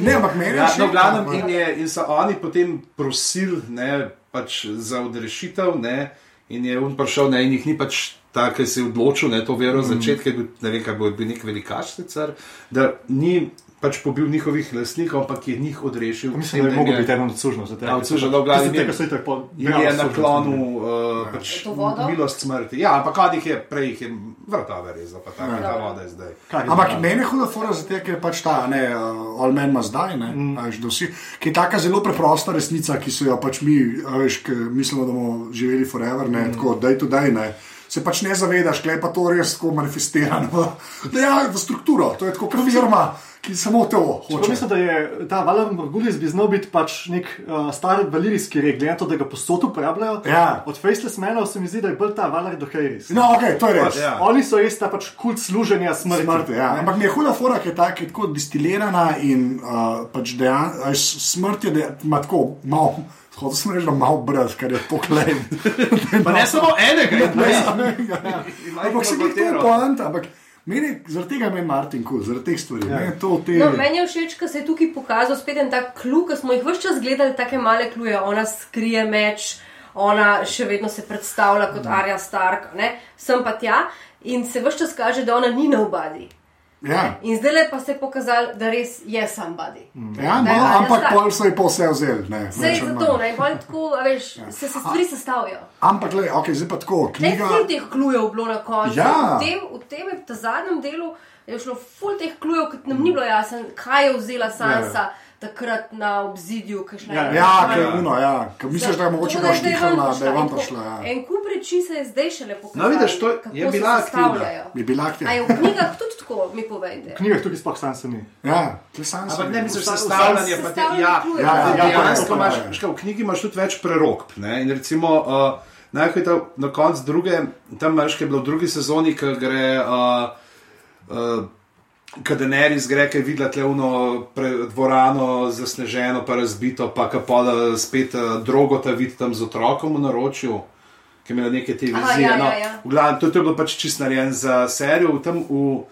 Ne, ampak meni je Ja, všeč, no, v glavnem, ampak- in, je, in so oni potem prosili ne, pač za odrešitev, ne, in je on prišel, ne, in jih ni pač ta, ki se je odločil, ne, to vero Mhm. začeti, ker ne vem, kaj bo bil nek velikaš sicer, da ni pač pobil njihovih lastnikov, ampak je njih odrešil. Mislim, da je mogel biti eden od sužnjev. Ja, od sužnjev, v glavnem je- Tega so itak po. In je naklonil uh, Je pač, milost smrti. Ja, ampak kad jih je prej, jih je vrtove rezal, pa tako, ta voda je zdaj. Ampak meni je huda fora zato, ker je pač ta, ne, uh, all men must die, ne, mm. veš, da vsi, ki je taka zelo preprosta resnica, ki so jo pač mi, a veš, mislimo, da bomo živeli forever, ne, mm. tako, daj to daj, ne. Se pač ne zavedaš, kaj je pa to res tako manifestirano. Da ja, v strukturo, to je tako kot firma, ki samo to hoče. Mislim, da je ta Valer Morgulis bi znal biti pač nek uh, star valirijski rek, glede na to, da ga posod uporabljajo. Ja. Od Faceless Menov se mi zdi, da je bolj ta Valer do Heiris. No, ok, to je res. Ja. Oni so res ta pač kult služenja smrti. Smrt, ja. Ampak mi je huda fora, ki je tako, tako distilirana in uh, pač dejansko smrt je ima tako malo. Hotel sem reči, da malo brez, ker je to klej. Ne samo enega, ne. Ampak se mi to poanta, ampak meni, zaradi tega me je Martin kul, zaradi teh stvari. Ja. Meni je to te. No, meni je všeč, da se je tukaj pokazal spet en tak klub, ki smo jih vse čas gledali, tako male kluje. Ona skrije meč, ona še vedno se predstavlja kot Arja Stark, ne? sem pa tja in se vse čas kaže, da ona ni na obadi. Ja. In zdaj pa se je pokazalo, da res je somebody. Ja, Da je no, ampak pol so ji pa vse vzeli. ne, več je ali zato, ne, pol tako, a veš, se, se stvari sestavljajo. Ampak, le, okay, zdaj pa tako, Ne, knjiga. ful teh klujev bilo na koncu. Ja. V tem, v tem je, ta zadnjem delu je šlo ful teh klujev, ker nam ni bilo jasno, kaj je vzela Sansa takrat na obzidju, kakšna Ja, je. Ja, kakšna ker je- je uno, ja. Ker misliš, da je mogoče bila štihala, da je vam in prišla. Ja. En kup reči se je zdaj šele pokazalo. No, vidiš, to je- je bila aktivna. Bi bila A je aktivna. v knjigah tudi tako, mi povejte. V knjigah tukaj sploh sam se ni. Ja, ti sam Ampak ne misliš Vsa- sestavljanje, pa te, ja, klujev. Ja, ja, ja, ja, dejansko ja, imaš, ja. veš kaj, v knjigi imaš tudi več prerokb. Ne? In recimo, uh, najprej ta, na koncu druge, tam imaš, ki je bilo v drugi sezoni, ki gre. Uh, uh, Kadener iz Greka je videla tlevno dvorano zasneženo, pa razbito, pa kapola spet uh, drogo ta vid tam z otrokom v naročju, ki je imela neke te Aha, vizije. ja, no, ja, ja. v glavnem, to, to je bilo pač čist narejen za serijo. V, tem, v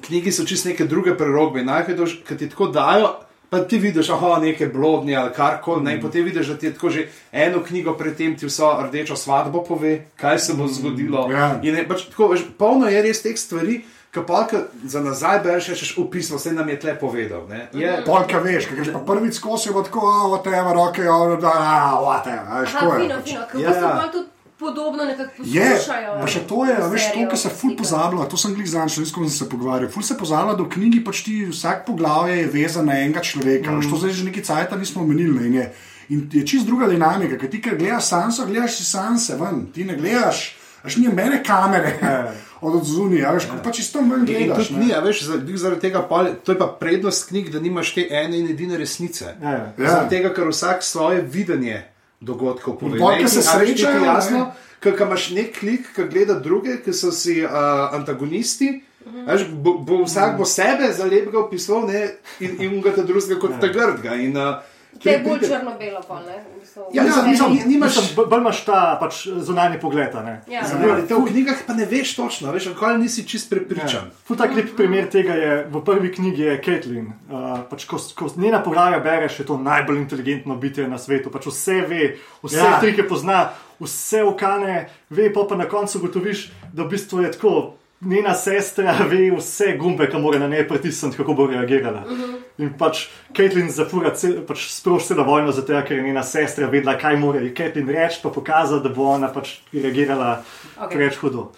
knjigi so čist neke druge prerogbe. Najprej, ki ti tako dajo. Pa ti vidiš, aha, neke blodnje ali kar koli, mm. in potem vidiš, da ti je tako že eno knjigo predtem ti vso rdečo svadbo pove, kaj se bo zgodilo. Ja. In je pač tako, veš, polno je res teh stvari, ki pa ka za nazaj bereš, rečeš, upisal, vse nam je tle povedal. Ne? Je, Polka veš, ker greš pa prvič skozi, bo tako, a, whatever, roke, a, da, a, whatever, veš, Aha, ko je. fino, pač. fino, kako Ja. so malo tudi podobno nekako Je, poslušajo. pa še to je, veš, to, kar se ful pozablja, to sem glih zanj, nisem se pogovarjal. Ful se pozablja, da v knjigi pač ti vsak poglavje je vezan na enega človeka. Mm. To zdaj že neki cajt nismo omenili. In je, in je čist druga dinamika, ker ti, ker gledaš Sanso, gledaš si Sanse ven, ti ne gledaš, až ni mene kamere. Od zunija, veš, ko pač isto ven In gledaš. ni, a veš, zaradi tega, pol, to je pa prednost knjig, da nimaš te ene in edine resnice. Ja, ja. Ja. Zaradi tega, ker vsak svoje videnje dogodkov pove. pol, Ne, ko se srečajo, jasno, ker ko imaš nek klik, ki gleda druge, ki so si uh, antagonisti. Veš, bo, bo vsak bo sebe za lepega opisal ne, in, in ga ta drugega kot ta grdga. In, uh, Te je bolj črno-belo, pa ne. v bistvu. Ja, mislim, mislim, nimaš. Mislim, bolj imaš ta pač, zunanji pogled. Ja. Ja, te v knjigah pa ne veš točno, veš, ali nisi čist prepričan. Ful tak lep primer tega je v prvi knjigi je Caitlin. Uh, pač, ko, ko njena poglavja bereš, je to najbolj inteligentno bitje na svetu. Pač vse ve, vse Ja. ja. trike pozna, vse ukane, ve pa, pa na koncu gotoviš, da v bistvu je tako. Njena sestra ve vse gumbe, ki mora na njej pritisniti, kako bo reagirala. Uh -huh. In pač Caitlin zafura, cel, pač sproži celo vojno, zato ker je njena sestra vedela, kaj mora Caitlin reči, pa pokazala, da bo ona pač reagirala Ok. okay. preveč hudo.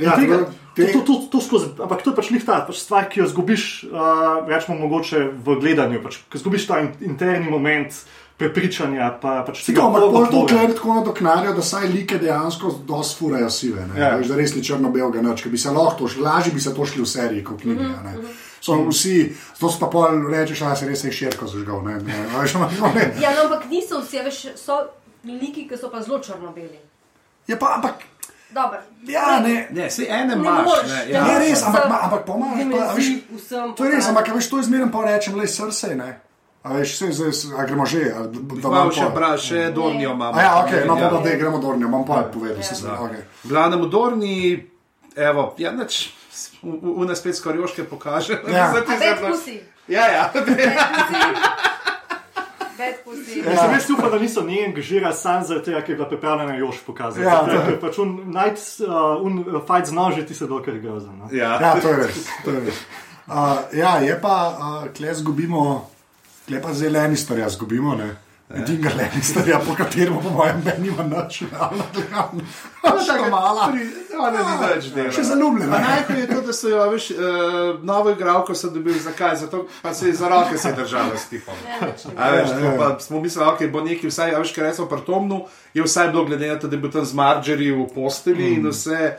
Ja, tega, no, te- to, to, to, to skozi, ampak to je pač njih ta pač stvar, ki jo zgubiš, uh, rečemo, mogoče v gledanju. Pač, ko zgubiš ta in, interni moment prepričanja. Pa, pač ampak pol to kler tako nadoknarijo, da saj like dejansko dosti furajo sive. Ne? Ja. Ja. Veš, da res ni črno-belga noč, ki bi se lahko, šli- lažje bi se to šli v seriji kot knjigi. a ne. So vsi, to pa pol rečeš, da se res je širko zažgal. Ne, ne, veš, ne. Ja, no, ampak niso vsi, veš, so liki, ki so pa zelo črno-beli. Je pa, ampak, Dobro. ja, ne. Ne, se ene Ne imaš. moreš, ne, ne ja. Je res, vsem ampak, ma- ampak pomaga, pa, a veš, dimenzij vsem to je res, pokazati. ampak a veš, to je zmerno pa rečem, le srce, ne. A veš, vse zdaj, a gremo že, da, da imam še, pol. bra, še Dornijo imamo. A ja, ok, no Ja. pa da, dej, gremo dornjo, imam pa povedal, Ja. sem se, ok. Glavnem, Dorni, evo, ja, neč, v nas spet skorjoške pokaže. Ja. Zdaj zdaj-. Ja, ja. Pussy. Ja. Sem res upal, da niso njej angažirali sam zaradi tega, ker je bila pripravljena Jož pokazati. Ja, to- ker pač un, night, uh, un uh, fight z noži ti se dokaj grozen. No? ja. Ja, to je res. To je res. Uh, ja, je pa, uh, kle zgubimo, kle pa zeleni storja zgubimo. Ne? Edinega Lannisterja, po katerem, po mojem, meni ima noč, realno gledano. Še mala. Ona ni več dela. Še zaljubljena. Najprej je to, da so jo, veš, uh, novo igralko so dobili, zakaj? Zato pa se je za roke se držala s tipom. A veš, tako pa smo mislili, da okay, bo neki vsaj, a veš, kaj recimo pri Tomnu, je vsaj bilo glede na to, da je bil tam z Marjorie v posteli mm. in vse,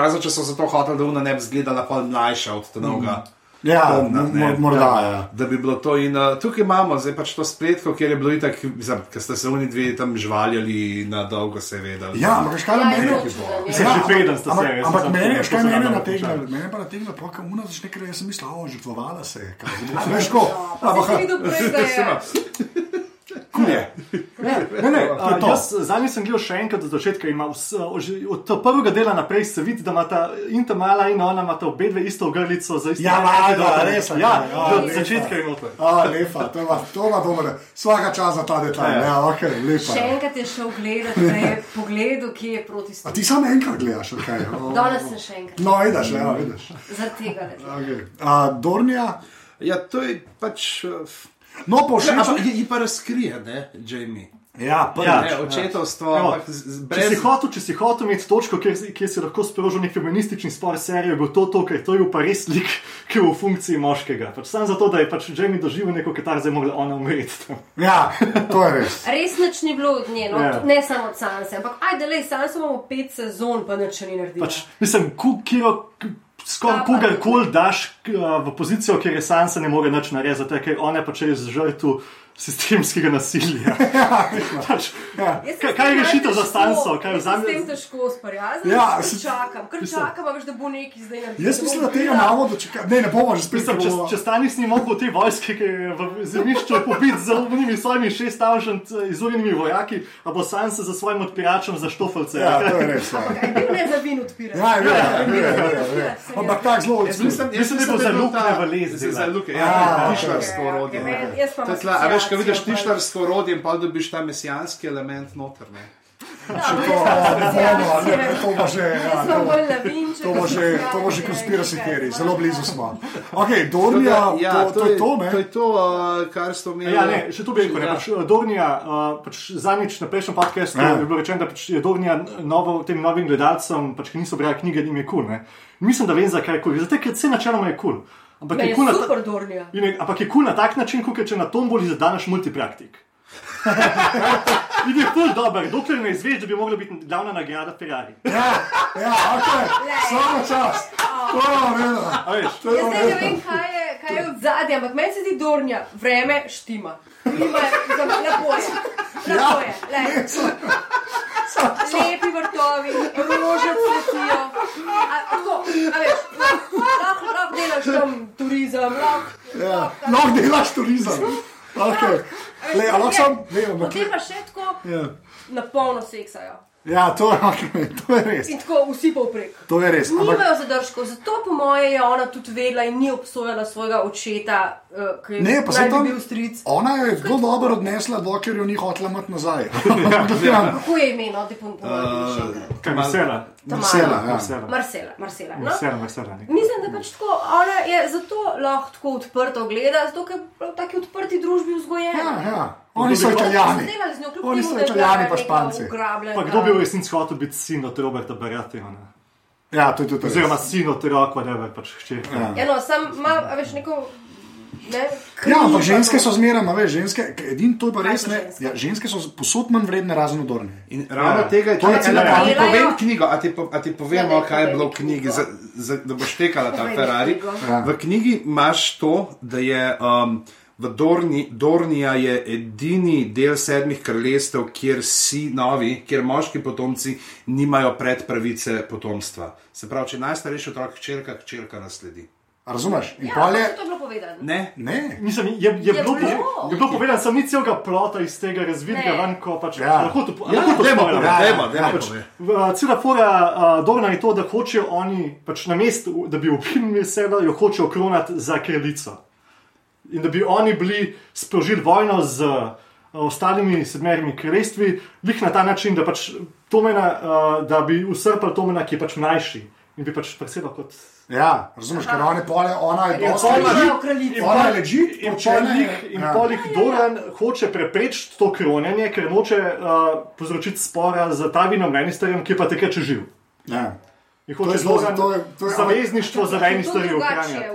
razen če so zato hoteli, da ona ne bi zgledala pa mlajša od tega. Mm. Ja, mo- ne, mo- morda, ja. Da bi bilo to. In uh, tukaj imamo zdaj pač to spletko, kjer je bilo itak, ker ste se oni dve tam žvaljali na dolgo, seveda. Ja, ampak veš, kaj Ja, meni? je ločeno, ja. Zdaj že preden sta ampak, se, ampak meni, to- veš, kaj to sem mene ravno nategne, vprašal. mene pa pa kam una začne, ker jaz sem mislil, o, žrtvovala se je. kaj, zdaj bo- Veš, ko, Pa ampak, si je. je. Ne, ne, je a, jaz zadnjič sem gledal še enkrat od začetka in ima vse, od prvega dela naprej se vidi, da imata in ta mala in ona imata obe dve isto ogrlico za isto. Ja, valjda, res, Ja, ja, od začetka je noter. A, lepa, to ima, to ima dobro. Svaka čas za ta detajl. Ja. Ja, ok, lepa. Še enkrat je šel gledati, da je pogledal, kje je proti A stolu. ti samo enkrat gledaš, ok. O, Danes sem še enkrat. No, vidiš, ja, vidiš. Zaradi tega. Okay. A, Dornija, Ja, to je pač. Uh, no, pa všeč. Ampak ji pa razkrije, ne, Jamie. Ja, prvič. Ja. Ne, očetovstvo, Evo, ampak z- z- Če si, brez. hotel, če si hotel imeti točko, kjer, kjer si lahko sprožil nek feministični spor s serijo, bil to, to ker to je bil pa res lik, ki je v funkciji moškega. Pač sam zato, da je pač Jamie doživel neko katarzo, je mogla ona umreti. Ja, to je res. Res nič ni bilo od nje, no, Ja. ne samo od Sanse, ampak ajde, le, Sanse imamo pet sezon, pa nič ni naredila. Pač, mislim, ku- kiro, k- skoraj kogarkoli daš a, v pozicijo, kjer je Sansa ne more nič narediti, ker ona je pač res žrtev sistemskega nasilja. pač, Ja. Jaz se kaj, kaj je rešitev za? Kaj jaz se s tem vzame? težko sprijazniti. Ja, Ja, se- čakam, kar mislim- čakam, a veš, da bo neki zdaj naredil. Jaz mislim, da tega imamo, da če ne, ne bomo že spet Mislim, če, če Stanis ni mogel te vojske, ki je v zemljišču pobiti z zelo svojimi šesttavžent izurjenimi vojaki, a bo Sansa za svojim odpiračem za štofalce. Ja, to je res. Ja, ne za vin odpirati? ja, ja, ja, ja, ja, ja. Ampak tako zelo odslužen. mislim, Mislim, da je za bil luknje ta- v les Za, za delati. luke, Ja, ja, ok. tišlarsko Ja, orodje. jaz pa To ko vidiš tišlarsko orodje in pa dobiš ta mesijanski element noter. Ne? To ne ne, to bo že. To, to to konspiracy theory, zelo blizu smo. Ok, Dornija, Ja, to, to je to, To ne? je to, uh, kar ste omenili. Ja, ne, še to bi rekel. Ja. Pač, eh, Dornija, uh, pač zadnjič na prejšnjem podkastu Ja. je bilo rečeno, da pač je Dornija novo, tem novim gledalcem, pač, ki niso brali knjige, jim je kul. Cool, Mislim, da vem, zakaj je kul. Cool. Zato, ker vse načeloma je kul. Cool. Ampak, Me je je cool na ta- je- ampak je kul cool na tak način, kot če na tomboli zadaš multipraktik. In je ful dober, dokler ne izveš, da bi mogla biti glavna nagrada Ferrari. Ja, ja, ok, samo čas. To je je Jaz zdaj ne vem, kaj je, kaj je od zadnja, ampak meni se zdi Dornija, vreme štima. Klima je, lepo je. Lepo je, le. Lepi vrtovi, rože cvetijo. Lahko, lahko delaš tam turizem, lahko. Ja, lahko delaš turizem. Okay. Le, a lahko sam, ne, ampak, Potem pa še tako ja. na polno seksajo. Ja, to, je- okay, to je res. In tako vsi povprek. To je res. Ampak, Nimajo zadržkov, zato po moje je ona tudi vedela in ni obsojala svojega očeta, uh, ki Ne, bi tam- bil stric. ona jo je zelo dobro odnesla, dokler jo ni hotela imeti nazaj. Kako je ime, no, še enkrat. Kaj Marcela? Marcela, ja. Marcela. Marcela, Marcela. No? Marcela, Marcela. Mislim, da pač tako, ona je zato lahko tako odprto gleda, zato ker je v taki odprti družbi vzgojena. Ja, ja. Oni so italijani. Kljub Oni so da italijani pa španci. Pa kdo bi v resnici hotel biti sin od Roberta Barati? Ja, to je tudi Oziroma res. sin od Roka, da pač hčerka. Ja. Ja, no, sam ima, a veš, neko. Ne, Ja, ampak pa ženske to. so zmeraj, a veš, ženske, edin to je pa res ne. ženske? Ja, ženske so posod manj vredne, razen odorne. In ravno Ja. tega je To je tudi cela ena. A ti delajo. povem knjigo, a ti, po, a ti povemo, Ja, kaj je bilo v knjigi, za, za, da boš tekala ta Ferrari. Ja. V knjigi imaš to, da je um, v Dorni, Dornija je edini del sedmih kraljestev, kjer si novi, kjer moški potomci nimajo predpravice potomstva. Se pravi, če najstarejši otrok hčerka, hčerka nasledi. A Razumeš? In Ja, pol je. to je bilo povedano. Ne? Ne. Mislim, je, je, Je bilo, bilo. je bilo povedano, sem ni celega plota iz tega razvidnega Ne. ven, ko pač Ja. lahko to Ja, lahko to povedati, dajmo, Ja, dajmo pač-. V- Cela fora uh, Dorna je to, da hočejo oni, pač na mestu, da bi ukinili sebe, jo hočejo kronati za kraljico. In da bi oni bili sprožili vojno z uh, ostalimi sedmerimi kraljestvi, lih na ta način, da, pač Tomena, uh, da bi usrpali Tomena, ki je pač mlajši in bi pač presedel kot. Ja, razumeš, ker one pole, ona je Ja, dosti legit. je kraljica. Ona je legit, In polik, in ja. polik Doran hoče preprečiti to kronjenje, ker noče uh, povzročiti spora z Tavinom Lannisterjem, ki pa takrat živ. Ja. In To je hoče zelo- to je- to je- zavezništvo za Lannisterje v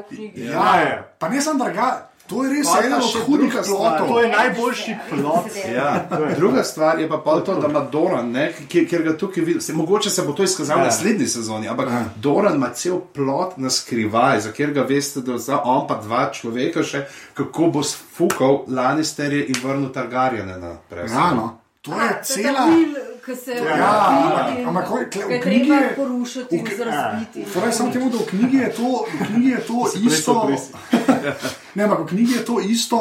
knjigi. Ja, je. Pa ne samo draga. To je res Pa ena pa od hudih plotov. To je najboljši plot. Ja. Druga stvar je pa pol to, da ima Doran, ne, ki- ker ga tukaj vidiš. Mogoče se bo to izkazalo v Ja. naslednji sezoni, ampak Ja. Doran ima cel plot na skrivaj, za kjer ga veste, da za on pa dva človeka še, kako bo sfukal Lannisterje in vrnil Targarjene na prestol. Ja, no. To je A, cela. se Ja, ampak v knjigi treba je- porušiti in v- razbiti. Torej, samo temu, da v knjigi je to, knjigi je to isto. Ne, ampak v knjigi je to isto,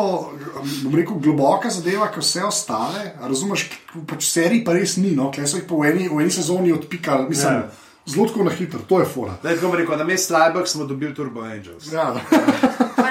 bom rekel, globoka zadeva, kot vse ostale. Razumeš, pač serij pa res ni, no, klej so jih po eni, v eni sezoni odpikali, mislim, Ja. zelo tako na hitro, to je fora. Da, tako bom rekel, na mestu Slajbek smo dobili Turbo Angels. Ja,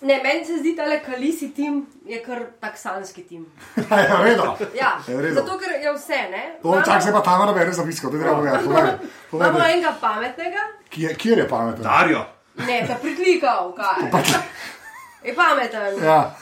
ne, meni se zdi, da je Kalisi tim je kar taksanski tim. ja, redo. Ja, Je v redu. zato ker je vse, ne? To je čak, zdaj pa tam nabere zapisko, to je treba povedati. povej, povej, Imamo enega pametnega, Kje, kjer je pameten? Darjo, ne, ta priklikal, kaj. Je pameten. Ja,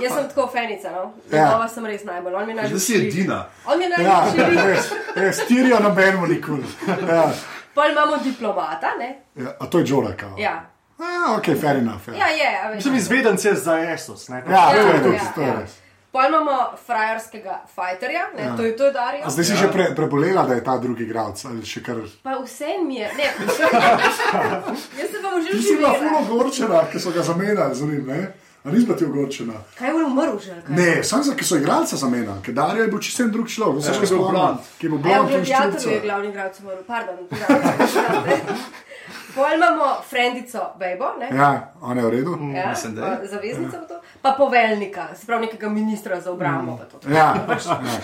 Jaz sem tako fenica, no. Ja. Sem res najbolj. On mi je da si edina. On mi je ja, najljubši. res, res, tirijo nobenemu nikoli. Ja. Pol imamo diplomata, ne? Ja, a to je Džora, kao. Ja. Ah, ok, fair enough. Ja, Ja, je. Mislim, izvedenc je za Esos. ne. ja, to je Ja, ja, to je ja. res. Pol imamo frajerskega fajterja, ne, Ja. to je to je Dario. A zdaj si že pre, prebolela, da je ta drugi igralec ali še kar. Pa vse mi je, ne, jaz se bom že Ti si bila fulo ogorčena, ker so ga zamenjali z njim, ne? A nisi bila ti ogorčena? Kaj je umrl že? ali kaj? Ne, samo zato, ker so igralca zamenjali, ker Dario je bil čisto drug človek, vse Ja, še ki je bil blond. ki je bil Ja, blond gladiatorju je ščurca. glavni igralec umrl, pardon. Pol imamo frendico Bejbo, ne? Ja, ona je v redu. Ja, mislim, da je. pa zaveznica v to. Pa poveljnika, se pravi nekega ministra za obrambo. pa to. Ja, ja.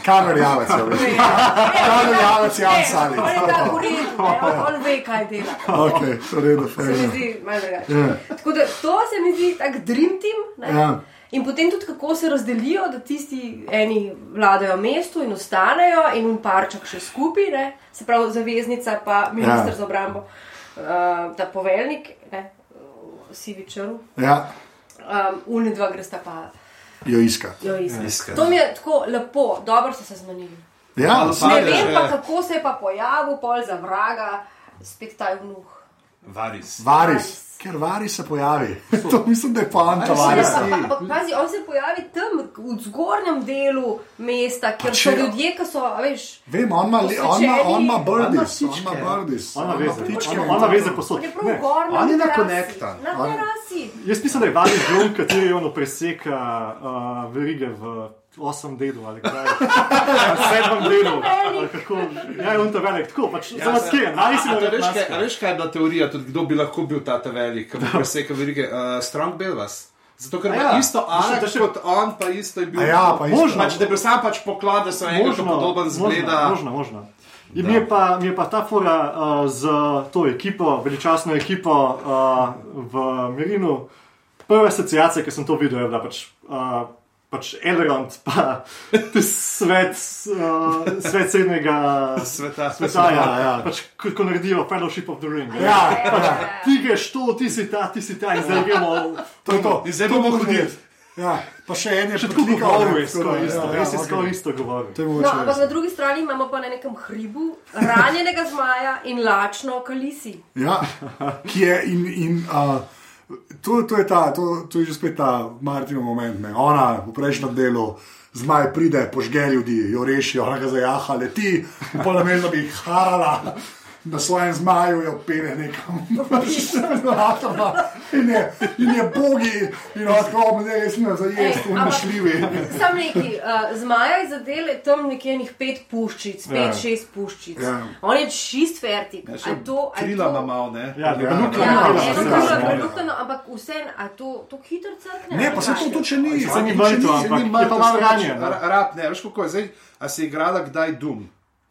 kamer javec je, veš. Kamer javec je Ne, Ansali. On je tako v redu, on, ve, kaj dela. Ok, v redu, Se fair mi zdi malo drugače. Ja. Tako da to se mi zdi tak dream team. ne. Ja. In potem tudi kako se razdelijo, da tisti eni vladajo mestu in ostanejo, in un parček še skupaj, ne? se pravi zaveznica, pa ministr Ja. ja. za obrambo, uh, ta poveljnik, ne, uh, sivi črn, Ja, um, uni dva gresta pa jo iska. jo iskati. Iskati. To mi je tako lepo, dobro so se zmenili. Ja, Ne vem pa, kako se je pa pojavil, pol za vraga, spet ta vnuh. Varis. Varis, ker Varis se pojavi. to mislim, da je poanta Varis Varis. je- Ampak pazi, on se pojavi tam, v zgornjem delu mesta, kjer so ljudje, ki so, a veš, Vem, on ima, li- on ima, on ima birdies, on ima. Ona on ima veze, posod. on je na on je konektan. On- terasi. Jaz mislim, da je Valis Blum, kateri ono preseka uh, verige v osmem delu ali kaj. V sedmem delu. ali Kako, ja, je on ta velik, tako pač ja, zamaskiran. Ali si A- a- a mora veš, kaj- kaj je bila teorija, tudi kdo bi lahko bil ta ta velik, ki bi presekal verige? Uh, Strong Belvas. Zato, ker ima Ja. isto Alek Da še- kot on, pa isto je bil. A ja, pa isto. Možno, pač, da je bil sam pač poklad, da so enega Možno, podoben zgleda. Možno, možno. In mi, je pa, mi je pa ta fora uh, z to ekipo, veličastno ekipo uh, v Mirinu, prva asociacija, ki sem to videl, je bila pač, uh, pač Elrond, pa svet, uh, svet srednjega Sveta. sveta. Ja, ja. ja. Pač, ko, ko naredijo Fellowship of the Ring. Ja, Ja, ja. Ti greš to, ti si ta, ti si ta in zdaj gremo. to je to. In zdaj bomo hodili. Ja, pa še en je Še tako govoril, isto, ja, res je ja, skoraj ok. isto govoril. No, ampak na drugi strani imamo pa na nekem hribu ranjenega zmaja in lačno kalisi. Ja, ki je in. in uh, to, to, je ta, to, to je že spet ta Martinov moment. Ne. Ona v prejšnjem delu. Zmaj pride, požge ljudi, jo reši, ona ga zajaha, leti, pa namesto, da bi jih harala na svojem zmaju, jo pere nekam. in, je, in je bogi, in tako, da je smo zajesti, Ej, ampak- unašljivi. Sam neki, uh, zmaja je zadel tam nekje enih pet puščic, pet, Ja. šest puščic. Ja. On je čist fertik. Ja, to- a Krila to- ima malo, ne? Ja, Ja, Ja, Ja, ja, ja, je ja. ampak vseeno, a to, to hitro crkne? Ne, pa se to tudi ni. Se ni vrnil, ni- ampak je pa malo ranjen. Stač- ra- Rab, ne, veš kako je zdaj, a si igrala kdaj Doom?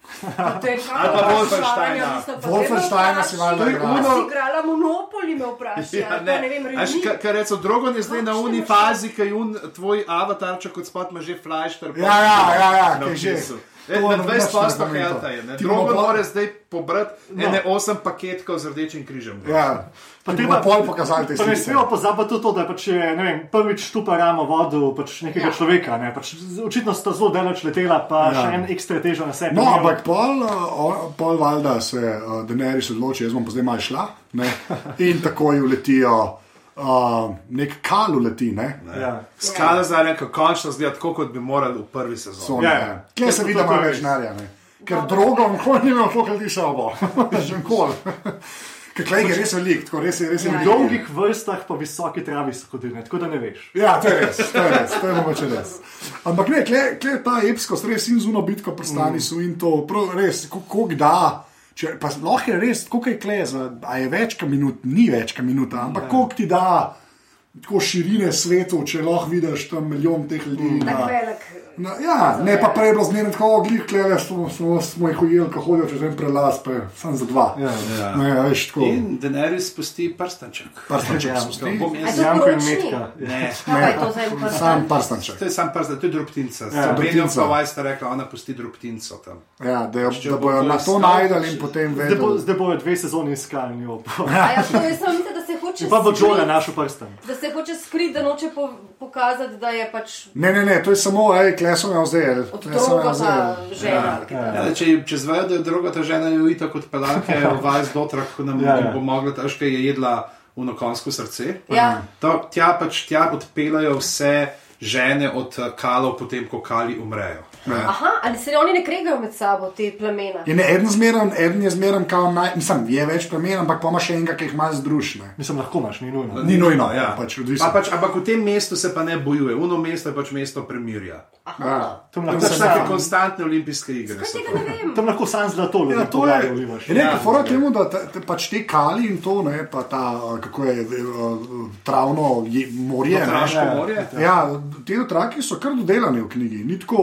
Je Ali pa Wolfensteina. Wolfensteina si malo je igrala. uno- Si igrala Monopoli, me vprašaj. Ja, ali pa ne vem, A veš, Remi. ka- Kar reče, Drogon je zdaj na Kakšne uni mašine? fazi, ki je un tvoj avatar, če kot spot ima že flashter. Ja, ja, ja, ja, kaj že. napisal. E, To na je 20 noč posto ne vem to. helta je. ne. Ti Drogo bomo pol- mora zdaj pobrati ene 8 paketkov z rdečim križem. Ja, Pa ti bomo pol pokazali te Pa ne smemo pozabiti tudi to, da je pač, je, ne vem, prvič tu pa ramo vodil pač nekega Ja. ja. človeka. Ne? Pač, očitno sta zelo daleč letela, pa Ja. ja. še en ekstra težo na sebi. No, ampak pol, uh, pol valjda se uh, Daenerys odloči, jaz bom pa zdaj malo šla. Ne? In takoj uletijo, uh, nek kal uleti, ne? Ja. Skala za neko končno zgleda tako, kot bi morali v prvi sezoni. Ja, ja. Kje se vidi, da to ima je več res. denarja? ne? Ker drogo, nikoli ni imel toliko ljudi sabo. Že nikoli. Ker klej je res velik, tako res je res Ja, V dolgih vrstah pa visoki travi so hodili, tako da ne veš. Ja, to je res, to je res, to je mogoče res. Ampak ne, kle, kle ta epsko, res in zuno bitko prstani so in to, prav, res, kako da. Če, pa lahko je res, koliko je kle, za, a je več kot minut, ni več kot minuta, ampak koliko ti da tako širine svetu, če lahko vidiš tam milijon teh ljudi. Tako Na, velik. na, ja, ne pa prej bilo zmerno tako, glih kleve smo, smo, smo jih ujeli, ko hodijo čez en prelaz, pa je samo za dva. Ja. Ja. Ne, veš, tako. In Daenerys spusti prstanček. Prstanček Ja, spusti. Bom jaz- to Janko in? Metka. Ne. Je to Sam prstanček. To je sam prst, to je drobtinca. Ja, Ja, drobtinca. vaj sta rekla, ona pusti drobtinco tam. Ja, da, jo, da bo bojo na to najdali in potem vedeli. zdaj bojo dve sezoni iskali ja, to je samo da hoče Pa bo skriti- našel prsten. Da se hoče skriti, da noče po, pokazati, da je pač Ne, ne, ne, to je samo, hej, klesom je vzel. od droga ta žena. ali kaj Ja, takega. če, če zvejo, da je druga ta žena jo ita kot pelanke, vaj z dotrak, ko nam Ja, ja, ja. bo mogla, težko je jedla v konsko srce. Ja. To, tja pač tja odpeljajo vse žene od kalov, potem ko kali umrejo. Aha, ali se oni ne kregajo med sabo, te plemena? Je ne eden zmeren, eden je zmeren, kao naj, mislim, je več plemen, ampak pa ima še enega, ki jih malo združne. Mislim, lahko imaš, ni nujno. Ni nujno, ja. pač. Pa pač, ampak v tem mestu se pa ne bojuje, uno mesto je pač mesto premirja. Ja. Tam To lahko so take sam, konstantne olimpijske igre. Ne tam lahko sam zlato Ja, to je, nekaj Ja. fora temu, da te, te, pač te kali in to, ne, pa ta, kako je, eh, travno je, morje. ne. Traško Ja, morje. Ja, te otraki so kar dodelani v knjigi. Ni tako,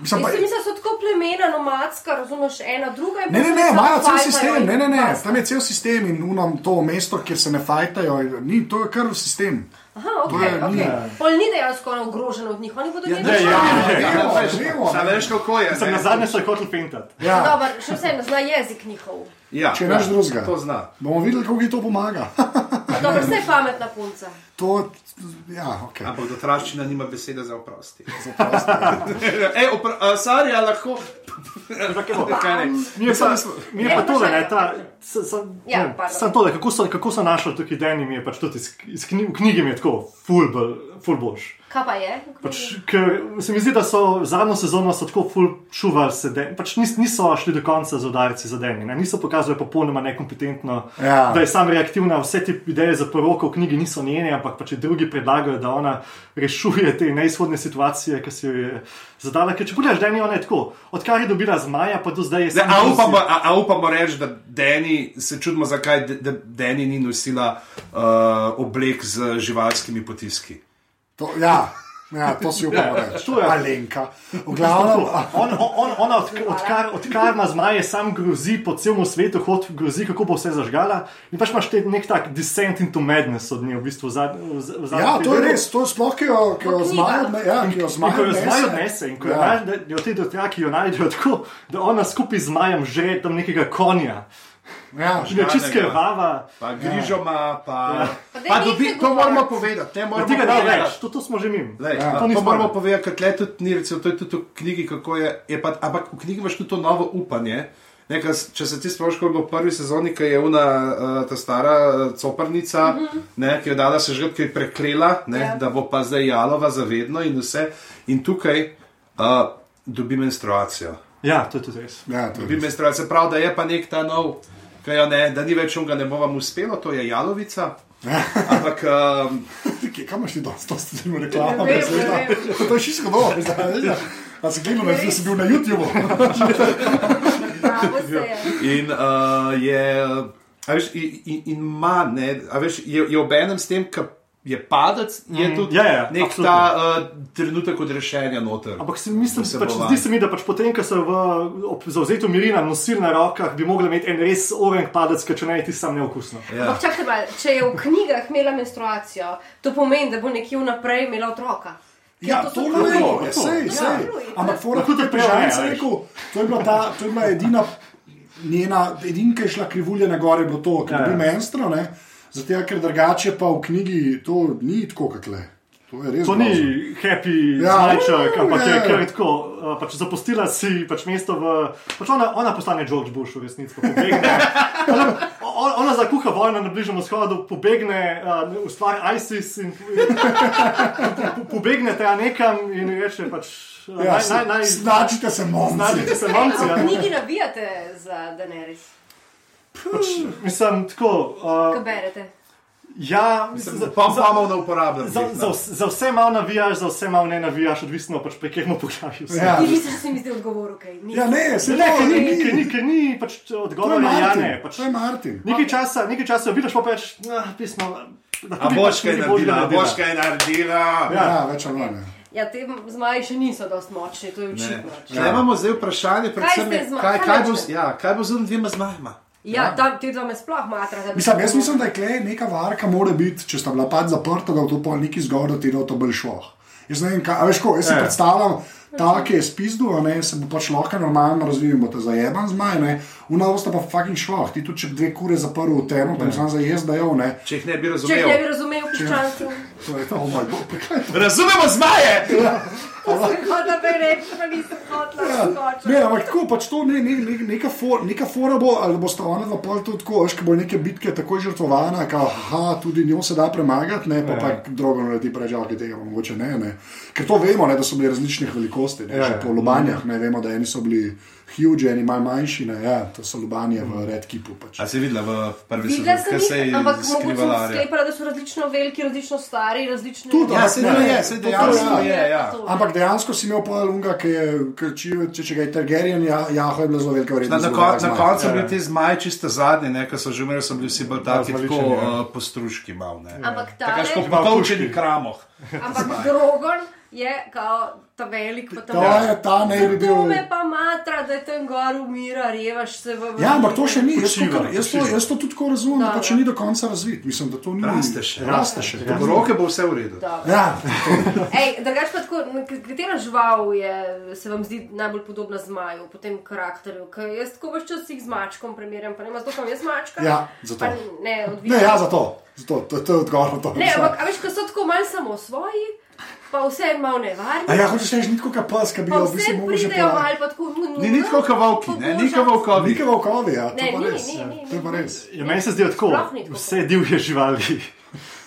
mislim, pa, mislim, da so tako plemena, nomadska, razumeš, ena druga. Ne, ne, ne, imajo cel sistem, ne, ne, ne, tam je cel sistem in unam to mesto, kjer se ne fajtajo, ni, to je kar sistem. Aha, To ok, je- ok. ni. Pol ni dejansko ona ogrožena od njih, oni bodo njeni ne, člani. ja, ja, Ja, veš, vemo, Sam ne. veš, kako je. Sem ne? na zadnje se je hotel fintati. Ja, Dobar, še vseeno zna jezik njihov. Ja, Če naš drugega. To zna. bomo videli, kako ji to pomaga. A Dobro, vse je pametna punca. to, ja, ok. Ampak dotraščina nima besede za oprosti. Zaprosti. Ej, opr- a, sorry, a lahko. Mi je pa, mi je Ne, pa tole, ne, ta, s- s- Ja, ne, samo tole, kako so, kako so našli tukaj Dani, mi je pač tudi iz, iz knjig, v knjigi mi je tako, full, bolj- full boš. Kaj pa je? Pač, ker se mi zdi, da so zadnjo sezono so tako full čuvali se, de, pač nis, niso šli do konca z udarci za Dani, ne, niso pokazali popolnoma nekompetentno, Ja. da je sam reaktivna, vse te ideje za poroko v knjigi niso njene, ampak pač drugi predlagajo, da ona rešuje te neizhodne situacije, ki si jo je zadala. Ker če pogledaš, Dani, ona je tako, odkar je dobila zmaja, pa do zdaj je Zdaj, samo a, Lucy. upamo, a, a upamo reči, da Dani, se čudimo, zakaj D- da Dani ni nosila uh, oblek z živalskimi potiski. To, ja, ja, to si upamo reči. to je- Alenka. V glavnem, On, on, on, ona, od, odkar, odkar ima zmaje, sam grozi po celem svetu, hod grozi, kako bo vse zažgala. In pač imaš te nek tak descent into madness od nje, v bistvu. v zad- v z- v zadnjem ja, to je delu. res, to je sploh, ki jo, ki jo V zmaj knjigah. odne, ja, ki jo In zmaj ko jo zmaj odnese. in ko jo, Ja. ja. da, jo ti dotraki jo najdejo tako, da ona skupaj z zmajem že tam nekega konja. Ja, je čist Žganega. krvava. Pa grižoma, pa. Pa daj pa nehaj dobi, to moramo povedati. Ne, Pa moramo tega da povedati. več, to, to smo že mi. Lej, Ja, ja, to to, moramo povedati, ker tle tudi ni, recimo, to je tudi v knjigi, kako je. je pa, ampak v knjigi imaš tudi to novo upanje. Ne, s- če se ti spomniš, kot bo v prvi sezoni, ki je una uh, ta stara uh, coprnica, mm -hmm. ne, ki jo dala se že, ki je preklela, ne, Ja. ja. da bo pa zdaj jalova zavedno in vse. In tukaj uh, dobi menstruacijo. Ja, to je tudi res. ja, to je Dobi menstruacijo, prav da je pa nek ta nov. Ki jo Ne, da ni več unga, ne bo vam uspelo, to je jalovica. Ampak um, kam imaš ti dosti, to ste zelo reklama, Ne vem, brez veda. ne vem. To je čisto dobro, zdaj. A si gledal, da si bil na YouTubu? Se. In uh, je, a veš, in, in, in ima, ne, a veš, je, je obenem s tem, ki je padec, je Mhm. tudi Ja, ja, nek absolutno. ta uh, trenutek odrešenja noter. Ampak si mislim, Se pač, zdi se mi, da pač potem, ko so v zauzetu Mirina nosili na rokah, bi mogli imeti en res orang padec, ker če ne je ti sam neokusno. Ja. Ampak čakaj, malo, če je v knjigah imela menstruacijo, to pomeni, da bo nekje vnaprej imela otroka. Ja, to to je fluidi. bilo, Ja, sej, ja, sej. Ampak fora, kot je veš. rekel, to je bila, ta, to je bila edina, njena, edina, ki je šla krivulja na gore, je bilo to, ker Ja, je bil ja. menstro, ne? Zato, ker drugače pa v knjigi to ni tako, kot le. To je res. To grozno. ni happy Ja, zajček, ampak je ja. kar tako. uh, Pač zapustila si pač mesto v. Pač ona, ona postane George Bush v resnici, pobegne. Ona, ona, zakuha vojno na Bližnjem vzhodu, pobegne, uh, ustvari ISIS in, in po, pobegne te nekam in reče pač. uh, Ja, naj, naj, naj, Značite se, momci. Značite se momci. a ja. knjigi navijate za Daenerys, Pač, mislim, tako. Uh, kaj berete. ja, mislim, za, Pa za, bomo ne uporabljali. za, za, vse- za vse malo navijaš, za vse malo ne navijaš, odvisno pač pri katerem poglavju. Ja. Ti misliš, da si mi zdaj odgovoril, kaj ni. Ja, ne, se Ne, ker ni, ni, ni, ker ni pač je odgovor na Martin. Jane. Pač, To je Martin. nekaj časa, nekaj časa vidiš pa več, ah, pismo. A boš kaj naredila, boš kaj naredila. Ja, več ali manj. ja. Ja, te zmaji še niso dosti močni, to je očitno. Ne, imamo zdaj vprašanje, predvsem, je, zma- kaj, kaj kaj, bo, ja, kaj bo z dvema zmajama. Ja, tam ti dva me sploh matrate. Mislim, jaz mislim, da je klej neka varka, mora biti, če sta bila pač zaprta, da v to pol neki zgor, da ti da to bolj šlo. Jaz ne vem, kaj, a veš, ko, jaz si Ja. predstavljam, ta, ki je spizdu, a ne, se bo pač lahko normalno razvijal, bo te zajeban zmaj, ne, unavo sta pa fucking šlo, ti tudi če bi dve kure zaprl v termo, pa jim sam zajezd dajo, ne, Če jih ne bi Če razumel. jih ne bi razumel, piščancev. to je to, oh moj bog, kaj Razumemo zmaje! Kot da bi rekel, da nisem hotela Ja. Ne, skočiti. ampak tako, pač to ne, ne, ne, neka, for, neka fora bo, ali bo sta ona dva pol tudi tako, veš, ko bo neke bitke tako žrtvovana, kao, aha, tudi njo se da premagati, ne, pa Ja. pa drugo naredi prežalke tega, pa mogoče ne, ne. Ker to vemo, ne, da so bili različnih velikosti, ne, Ja, že ja. po lobanjah, ne, vemo, da eni so bili huge, eni malo manjši, ne, ja, to so lobanje v Red Kipu. Pač. A si videla v prvi Videla sezoni, sem kaj se jih, ampak mogoče sem sklepala, da so različno veliki, različno stari, različno. Tudi, Ja, se ne, je, ne, se dejansko je, je, ja. Ampak dejansko si imel pol lunga, ki je, ki, če, če, ga je Targaryen, ja, jaho je bila zelo velika vrednost. na, kon, na koncu so Ja. bili ti zmaji čisto zadnji, ne, ker so že umrli, so bili vsi bolj taki, tako zveličeni, ja. uh, postruški mal. Ne. Ampak ta Tako kot ne, po poučenih kramoh. ampak Drogon je kao ta velik, pa ta To je ta naj bi bil. To me pa matra, da je tam gor umira, revaš se v vrhu. Ja, ampak to še ni. Jaz to, Počiva, kar- jaz to, jaz to tudi tako razumem, da Da, pa da. še ni do konca razvit. Mislim, da to ni. Raste še. Raste še. Do roke bo vse v redu. Dobro. Ja, Ej, drugač pa tako, katera žival je, se vam zdi najbolj podobna zmaju, po tem karakterju? Ker jaz tako več čas jih z mačkom primerjam, pa ne vem, zato kam jaz mačka. Ja, zato. Pa ne, ne, ja, zato. zato to, to je odgovor na to. Ne, ampak a veš, ko so tako malo samo svoji, pa vse malo nevarni. A ja, hočeš reči, ni tako kot pes, ki bi ga v bistvu mogel že malo pa tako. Ni ni tako kot volki, ne, ni kot volkovi. Nike volkovi, ja, to Ne, pa ni, res. ni, ja, ni, To je pa ni. res. Ja, meni se zdi tako, ni vse divje živali.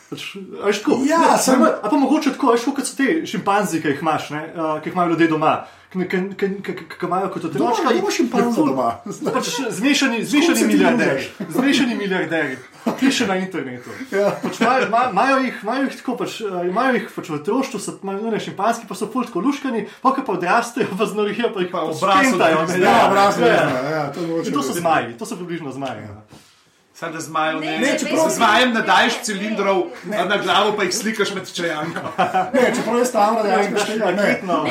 Pač, a veš, tako, Ja, samo- A pa mogoče tako, veš, kot so te šimpanzi, ki jih imaš, ne, uh, ki jih imajo ljudje doma. Ki imajo kot otroci. imamo šimpanza doma. Pač zmešani, zmešani milijarderji. Zmešani milijarderji, piše na internetu. Ja. Pač imajo, ima- imajo jih, imajo jih tako, pač, eh, imajo jih pač v otroštvu, so imajo ne šimpanski, pa so ful tako luškani, pa ko pa odrastejo, pa znorijo, pa jih Pa pa obraz sprintajo. odgrizne. Ja, obraz ja, ja. To to so zmaji, to so približno zmaji. ja. Sam da zmajev ne. Ne, Ne, čeprav- Z zmajem ne daješ ne, cilindrov, ne, a na glavo pa jih slikaš med čajankom. Ne, čeprav jaz Tamara dejansko štegam. Ne, Raketno.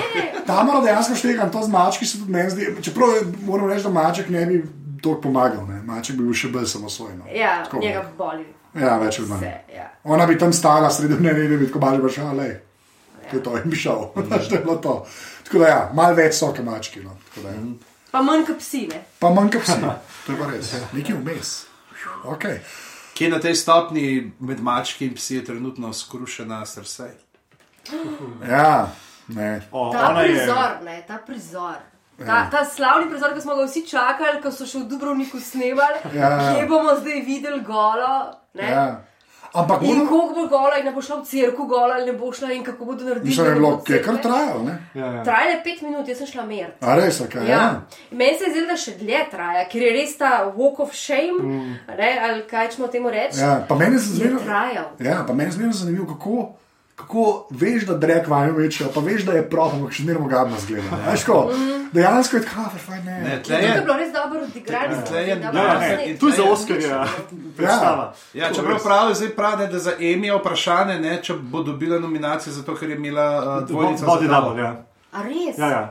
Tamara dejansko štegam, to z mački se tudi meni zdi. Čeprav moram reči, da maček ne bi toliko pomagal. Ne. Maček bi bil še bolj samosvojen. no. Ja, Tako, njega boli. Ja, več ali manj. Vse, ja. Ona bi tam stala sredi dne, ne bi tako malo več šala, le. To je to, in bi šel. Znaš, to je bilo to. Tako da ja, malo več so kot mački. No. Tako da, ja. Pa manj kot psi, ne? Pa manj kot psi. To je pa res. Nekaj vmes. Okay. Kje na tej stopni med mački in psi je trenutno skrušena srce? Ja, ne. O, Ta ona je- prizor, ne, ta prizor. Ta, ta slavni prizor, ki smo ga vsi čakali, ko so še v Dubrovniku snemali, Ja, ja. kje bomo zdaj videli golo. Ne? Ja. Ampak In ono, koliko bo gola, in ne bo šla v crkvu gola, ali ne bo šla, in kako bodo naredili. mislim, da je bilo, je kar trajalo, ne? Ja, ja. Trajale pet minut, jaz sem šla mer. A res, kaj Ja. ja. In Meni se je zdelo, da še dlje traja, ker je res ta walk of shame, mm. ne, ali kaj smo temu reči. ja. Pa meni se Je zdi, trajal. ja, pa meni se zdi zanimivo, kako. Kako veš, da drek vajo večjo, pa veš, da je prav, ampak še zmerno gadno zgleda. ne. Veš, ko, dejansko je tako, fajn ne. Ne, To tle je je. bilo res dobro odigrano. Ja, ja, tu je za Oscarja predstava. Ja, To čeprav res. pravijo zdaj prav, ne, da za Emi je vprašanje, ne, če bo dobila nominacijo zato, ker je imela uh, dvojnico. Body double, ja. A res? Ja, ja.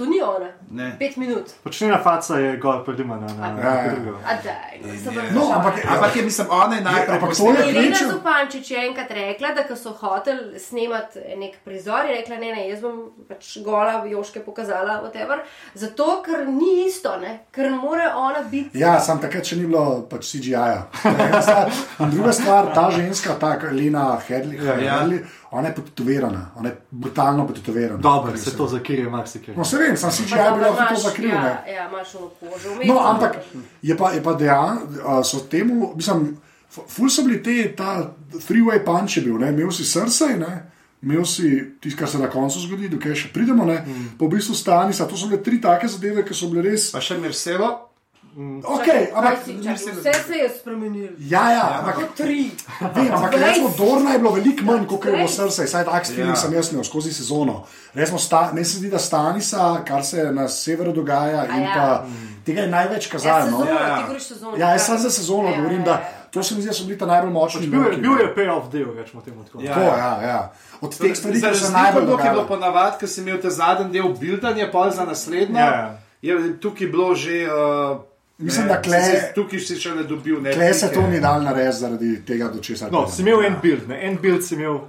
To ni ona. Ne. Pet minut. Njena faca je gor, predima na, na, na Ja, ja. drugo. A daj, no, se bo No, ampak- Ampak je, mislim, ona je najprej posnela. je- Elena Zupančič je enkrat rekla, da so hoteli snemati nek prizor, je rekla: ne, ne, jaz bom pač gola Joške pokazala, whatever. Zato, ker ni isto, ne? ker ne more ona biti. Ja, sam takrat še ni bilo pač CGI-ja. Druga stvar, ta ženska, ta Lena Hedley, Ja. Hedley, ona je potetovirana, ona je brutalno potetovirana. Dobro, se to zakirje marsikaj. No, se vem, sam CGI Pa bi dobro, lahko to ne. Ja, ja, imaš ono kožo. No, ampak je pa, je pa dejansko, so temu, mislim, ful so bili te, ta three-way punch je bil, ne? imel si srce, ne? imel si tisto, kar se na koncu zgodi, dokaj še pridemo, ne? Mm. pa v bistvu stani, to so bile tri take zadeve, ki so bile res. Pa še Merselo. Okay, ampak, čakaj, vse se je spremenilo. ja, ja, ampak, Kot tri. Vem, ampak recimo Dorna je bilo veliko manj, kot je bilo srce, saj tak feeling Ja. ja. sem jaz imel skozi sezono. Recimo, sta, meni se zdi, da Stanisa, kar se na severu dogaja, in ja. pa tega je največ Ja, kazalo. sezono, no. Ja, ja. sezono. Ja, jaz sem za sezono Ja, govorim, ja, da ja. to se mi zdi, da so bili ta najbolj močni. Bil bil ne. je payoff del, rečemo temu tako. Ja. Tako, ja, ja. Od teh stvari, ki so najbolj ki je bilo ponavadi, ker si imel ta zadnji del bildanja, pol za naslednjo. Ja. Je tukaj bilo že. Uh, Mislim, da kle- si se- Tukaj si še ne dobil ne. Kle se to ni dal narediti zaradi tega, do česar. No, pridemo. si imel en build, ne? en build si imel.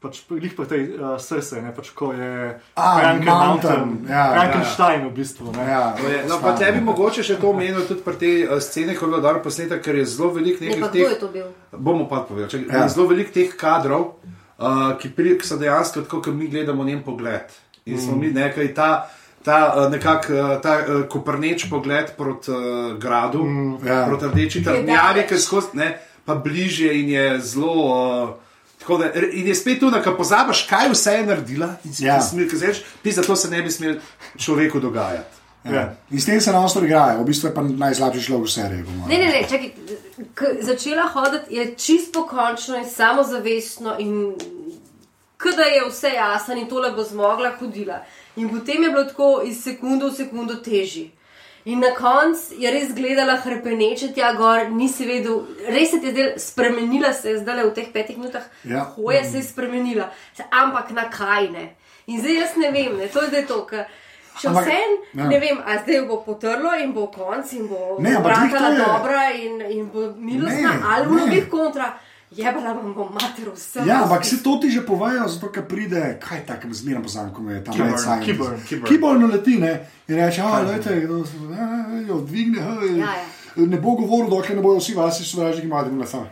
Pač lih po tej uh, srce, ne pač ko je A, Franken Mountain, Mountain, ja. Frankenstein v bistvu. Ne? Ja, No, pa tebi mogoče še to omenil tudi pri tej uh, sceni, ko je bilo dobro posneto, ker je zelo veliko Ne, nekih pa kdo teh. je to bil? Bomo pa povedali, če Ja. je zelo veliko teh kadrov, uh, ki, pri, ki so dejansko tako, kot mi gledamo njen pogled. In smo mi nekaj ta. Ta uh, nekako uh, ta uh, koprneč pogled proti uh, gradu, mm, ja. proti rdeči trdnjavi, ki skozi, ne, pa bližje in je zelo. Uh, tako da, in je spet tu, da ko pozabiš, kaj vse je naredila, in si Ja. ja. smel, reči, ti zato se ne bi smel človeku dogajati. Ja. In s tem se ostro igrajo, v bistvu je pa najslabši človek v seriji. Ne, ne, ne, čakaj. Začela hoditi, je čisto pokončno in samozavestno, in da je vse jasno, in tole bo zmogla, hodila. In potem je bilo tako iz sekunde v sekundo težje. In na koncu je res gledala hrpeneče tja gor, nisi vedel, res se ti je zdaj spremenila, se je zdaj v teh petih minutah, Ja. hoja se je spremenila, ampak na kaj ne. In zdaj jaz ne vem, ne, to je zdaj to. Še Ampak- vsem, ja. ne vem, a zdaj jo bo potrlo in bo konc in bo je- dobra in, in bo milostna, Ne, ali bo ne. njih kontra. Jebala bom bo mater vse. Ja, ampak se to ti že povejo, zato ker pride, kaj tako zmerno poznam, ko me je tam Keyburn. Keyburn naleti ne, in reče, a gledajte, kdo se jo dvigne, hej, Ja, ja. ne bo govoril, dokler ne bodo vsi vasi sovražniki imeli na sam.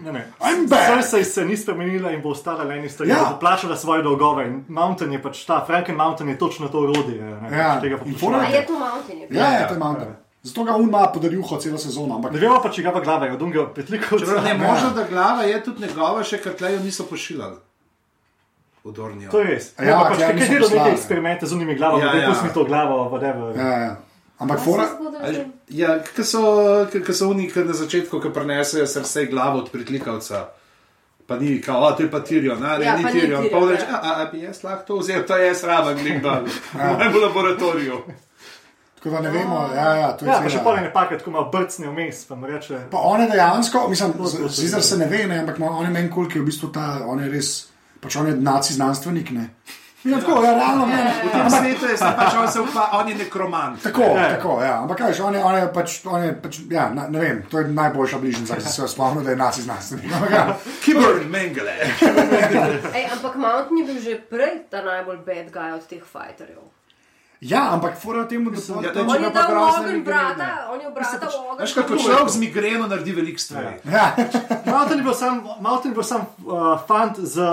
Ne, ne. I'm back! Srce se ni spremenila in bo ostala le eni stvari, Ja. bo plačala svoje dolgove. In Mountain je pač ta, Franken Mountain je točno to orodje. ne, Ja, pač tega in poplačevanja. A je to mountain? Je bil? Ja, ja, to je manjka. Zato ga un ima podarjuho celo sezono, ampak Ne vemo pa, če ga v glave, od unga petlikov. Čeprav ne, možno, da glava je tudi njegova, še ker tlejo niso pošiljali. Odornijo. To je res. Ja, Ja, pač, ja, kaj je poslali. neke eksperimente z unimi glavami, Ja, da ja. pusti to glavo, whatever. Ja, ja. Ampak Kaj fora. Ali-? Ja, ki so, so oni, ki na začetku, ki prenesejo srce glavo od pritlikavca. Pa ni, kao, a to je pa Tirion, a ne, Ja, ni pa Tirion. Pa reče, ja. a, a bi jaz lahko to vzel, to je jaz raven, glik dol, v mojem laboratoriju. Tako da ne vemo, ja, ja, to je Ja, pa še pol ene pake, tako malo brcne vmes, pa reče. Pa on je dejansko, mislim, to se sicer se ne ve, ne, ampak on je meni koliko je v bistvu ta, on je res, pač on je naci znanstvenik, ne. Ja, tako, ja, realno, ne. V tem svetu je pač on se upa, on je nekromant. Tako, Ja. tako, ja. Ampak kaj, on je, on je pač, on je pač, ja, na, ne vem, to je najboljša bližnjica, ki se spomnim, da je naci znanstvenik. Ampak ja, Keyboard Mengele. Ej, ampak Mountain je bil že prej ta najbolj bad guy od teh fighterjev. Ja, ampak fora temu, da so. Ja, to- to On je ima pa dal grozne ogenj migrene. brata, on je brata v ogenj. Veš, kako človek z migreno naredi veliko stvari. Ja, Mountain je bil sam, je bil sam uh, fant z uh,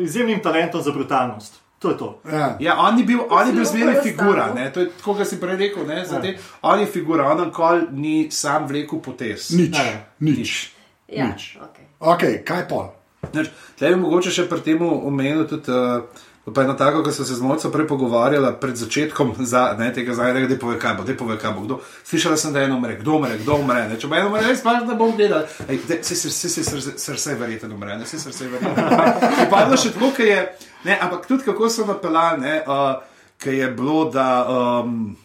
izjemnim talentom za brutalnost. To je to. ja. Ja, on je bil, on je bil zmeraj figura, ne? to je tako, kot si prej rekel. Ne, za te, on je figura, on nikoli ni sam vlekel potez. Nič, Ne. nič. Ja, nič. okay. Ok, kaj pol? Znaš, Tle bi mogoče še pri tem omenil tudi. Uh, Pa eno tako, ko smo se z mojco prej pogovarjali pred začetkom za, ne, tega zadnjega, da je povedal, kaj bo, da je povedal, kaj bo. Kdo. Slišala sem, da je eno umre, kdo umre, kdo umre. Ne. Če bo eno umre, res pa ne bom gledal. Vse se srce verjetno umre, ne, vse srce verjetno Pa je še tako, ker je, ne, ampak tudi kako so napeljali, ne, uh, ker je bilo, da. Um,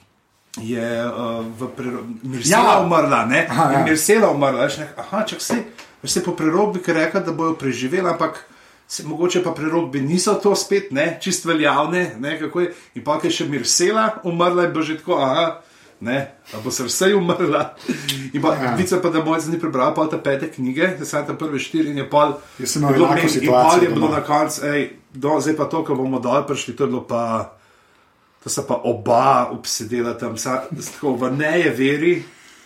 Je uh, v prirodu, Mirsela Ja. umrla, ne? Aha, ja. Mirsela umrla, veš, ne, aha, čak se, veš se po prerobbi, ki je rekla, da bojo preživeli, ampak Se, mogoče pa pri rogbi niso to spet, ne, čist veljavne, ne, kako je. In pa je še Mirsela umrla in bo že tako, aha, ne, a bo se vse umrla. In pa, Ja. vice pa, da moj zdaj ni prebral, pa te pete knjige, da sem tam prve štiri in je pol. Jaz sem imel je bilo enako meni- in situacijo pol je bilo doma. na koncu, ej, do, zdaj pa to, ko bomo dol prišli, to je bilo pa. To sta pa oba obsedela tam, sa- tako v neje veri.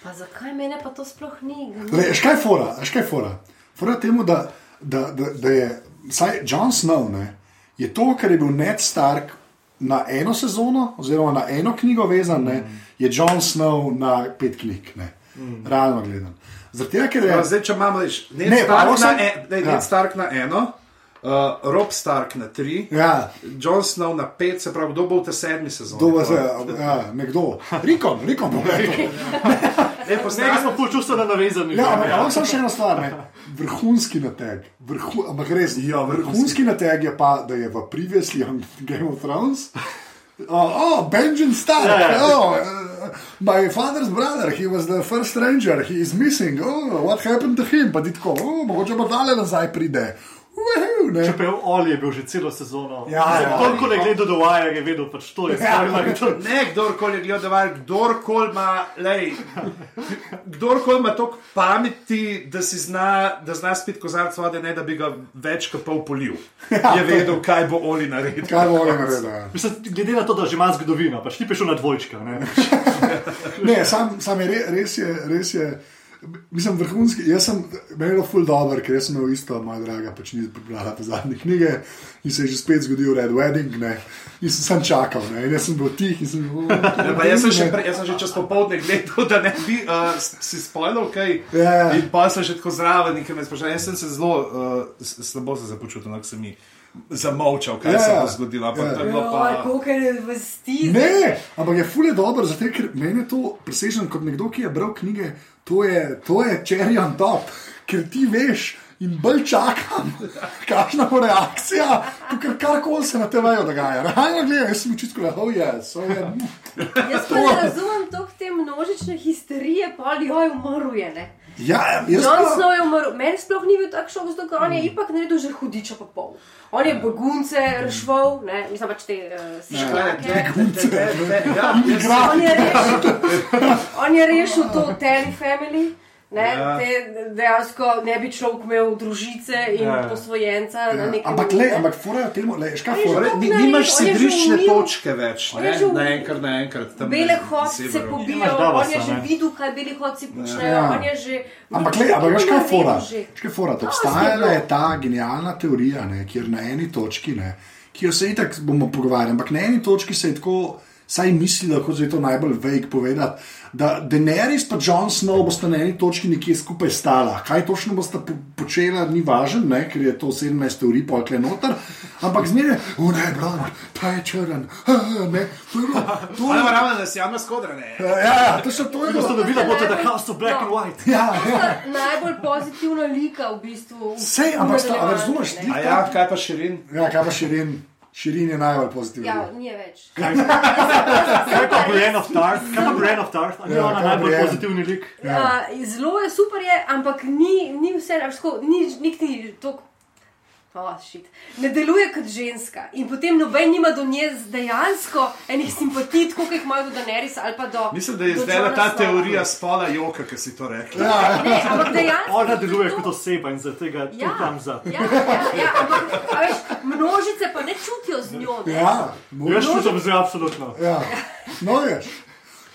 Pa zakaj mene pa to sploh ni? Škaj je fora, škaj je fora. Fora je temu, da, da, da, da je vsaj John Snow, ne, je to, kar je bil Ned Stark na eno sezono, oziroma na eno knjigo vezan, ne, je John Snow na pet knjig, ne, realno gledano. Zaradi tega, ker je. Ja, zdaj, če imamo reči, Ned, Ne, ne, pa Stark, osem- na en, ne, Ja. Ned Stark na eno, uh, Rob Stark na tri, Ja, Jon Snow na pet, se pravi, kdo bo v te sedmi sezoni? kdo bo se, ja, nekdo. Rikon, Rikon bo rekel. Ne, Zdaj postavi smo pol čustveno navezani. Ja, ampak imam samo še eno stvar, ne. vrhunski nateg. Vrhu, ampak res, ja, vrhunski nateg je pa, da je v previously on Game of Thrones. Oh, oh Benjamin Stark, Ja, ja. oh, uh, my father's brother, he was the first ranger, he is missing. Oh, what happened to him? Pa ti tako, oh, mogoče pa dale nazaj pride. Ne. Čeprav Oli je bil že celo sezono. Ja, ja. Toliko je gledal do Wire, je vedel, pač to je Ja. stvar. Ne, kdorkoli je gledal, kdorkoli ima, lej, kdorkoli ima toliko pameti, da, si zna, da zna spet kozarc vode, ne da bi ga več kot pol polil. Je vedel, kaj bo Oli naredil. Kaj bo on naredil? ja. Mislim, glede na to, da že ima zgodovino, pač ti pešel na dvojčka. Ne? Ne, sam, sam je re, res je, res je. Mislim, vrhunski. Jaz sem imel ful dobro, ker sem imel isto, moja draga, pač ni prebrala te zadnje knjige in se je že spet zgodil Red Wedding, ne. In sem sam čakal, ne. In jaz sem bil tih in sem bil. Ja, pa jaz, sem še, pre- jaz sem že čez popoldne gledal, da ne bi uh, si spojil, kaj. Ja, ja. In pa sem še tako zraven, in ker me sprašuje. Jaz sem se zelo uh, slabo se započutil, no, ko sem mi zamolčal, kaj Ja, se ja. bo zgodilo. Ampak Ja. to je bilo pa. koliko je vesti. Ne, ampak je ful je dobro, zato ker meni je to presežen kot nekdo, ki je bral knjige, to je, to je cherry on top, ker ti veš. In bolj čakam, kakšna bo reakcija, ker karkoli se na TV-ju dogaja. Realno gledam, jaz sem čisto rekel, oh, yes, oh, yeah. Jaz pa ne razumem toh te množične histerije, pa joj, umrl je. Ne? Ja, jaz Jon pa- Snow je umrl, meni sploh ni bil šok, zato ker on je ipak naredil že hudiča pa pol. On je begunce rešval, ne, mislim pač te uh, siškrake. Ja, jaz- On je rešil, on je rešil to Terry family. Ne, Ja. te dejansko ne bi človek imel družice in Ja, ja. posvojenca na nekem Ampak, le, ampak fora tem, le, škaj fora. Ni- Nimaš sidrične umil. točke več, ne? že umil. naenkrat, naenkrat. tam Bele na hodce se severu. pobijajo, Davosa, on je že ne? videl, kaj beli hodci počnejo, Ja. on je že. Ampak, le, ampak veš, kaj je fora? Že. Veš, kaj je fora? To Obstajala je je ta genialna teorija, ne, kjer na eni točki, ne, ki jo se itak bomo pogovarjali, ampak na eni točki se je tako, saj mislila, kot je to najbolj vejk povedati, da Daenerys pa Jon Snow bosta na eni točki nekje skupaj stala. Kaj točno bosta po počela, ni važno, ne, ker je to 17 teorij pokle noter, ampak zmeraj, o ne, blond, ta je črn, ne, to je bilo, to je bilo. ravno, da si javna skodra, ne? Ja, ja, to so to je bilo. dobili, boste House of Black and White. Ja, ja. Najbolj pozitivna lika v bistvu. Sej, ampak sta- razumeš, ti- A ja, kaj pa širin? Ja, kaj pa širin? Širin je najbolj pozitiven. Ja, ni je več. Kaj pa Brienne of Tarth? Kaj pa Brienne of Tarth? Ali je Ja, ona kaj pa najbolj pozitivni lik? Ja. Zelo je super, je, ampak ni, ni vse, tako, ni nikti tako. Oh, shit. ne deluje kot ženska in potem noben nima do nje dejansko enih simpatij, kot jih imajo do Daenerys ali pa do. Mislim, da je zdaj ta Snowa. teorija spola joka, ki si to rekla. Ja, Ne, ampak dejansko. Ona deluje to- kot oseba in zaradi tega tu tam za. Ja, ja, ja, ampak a veš, množice pa ne čutijo z njo. Ne? ja, Jaz čutim že absolutno. ja. No, veš.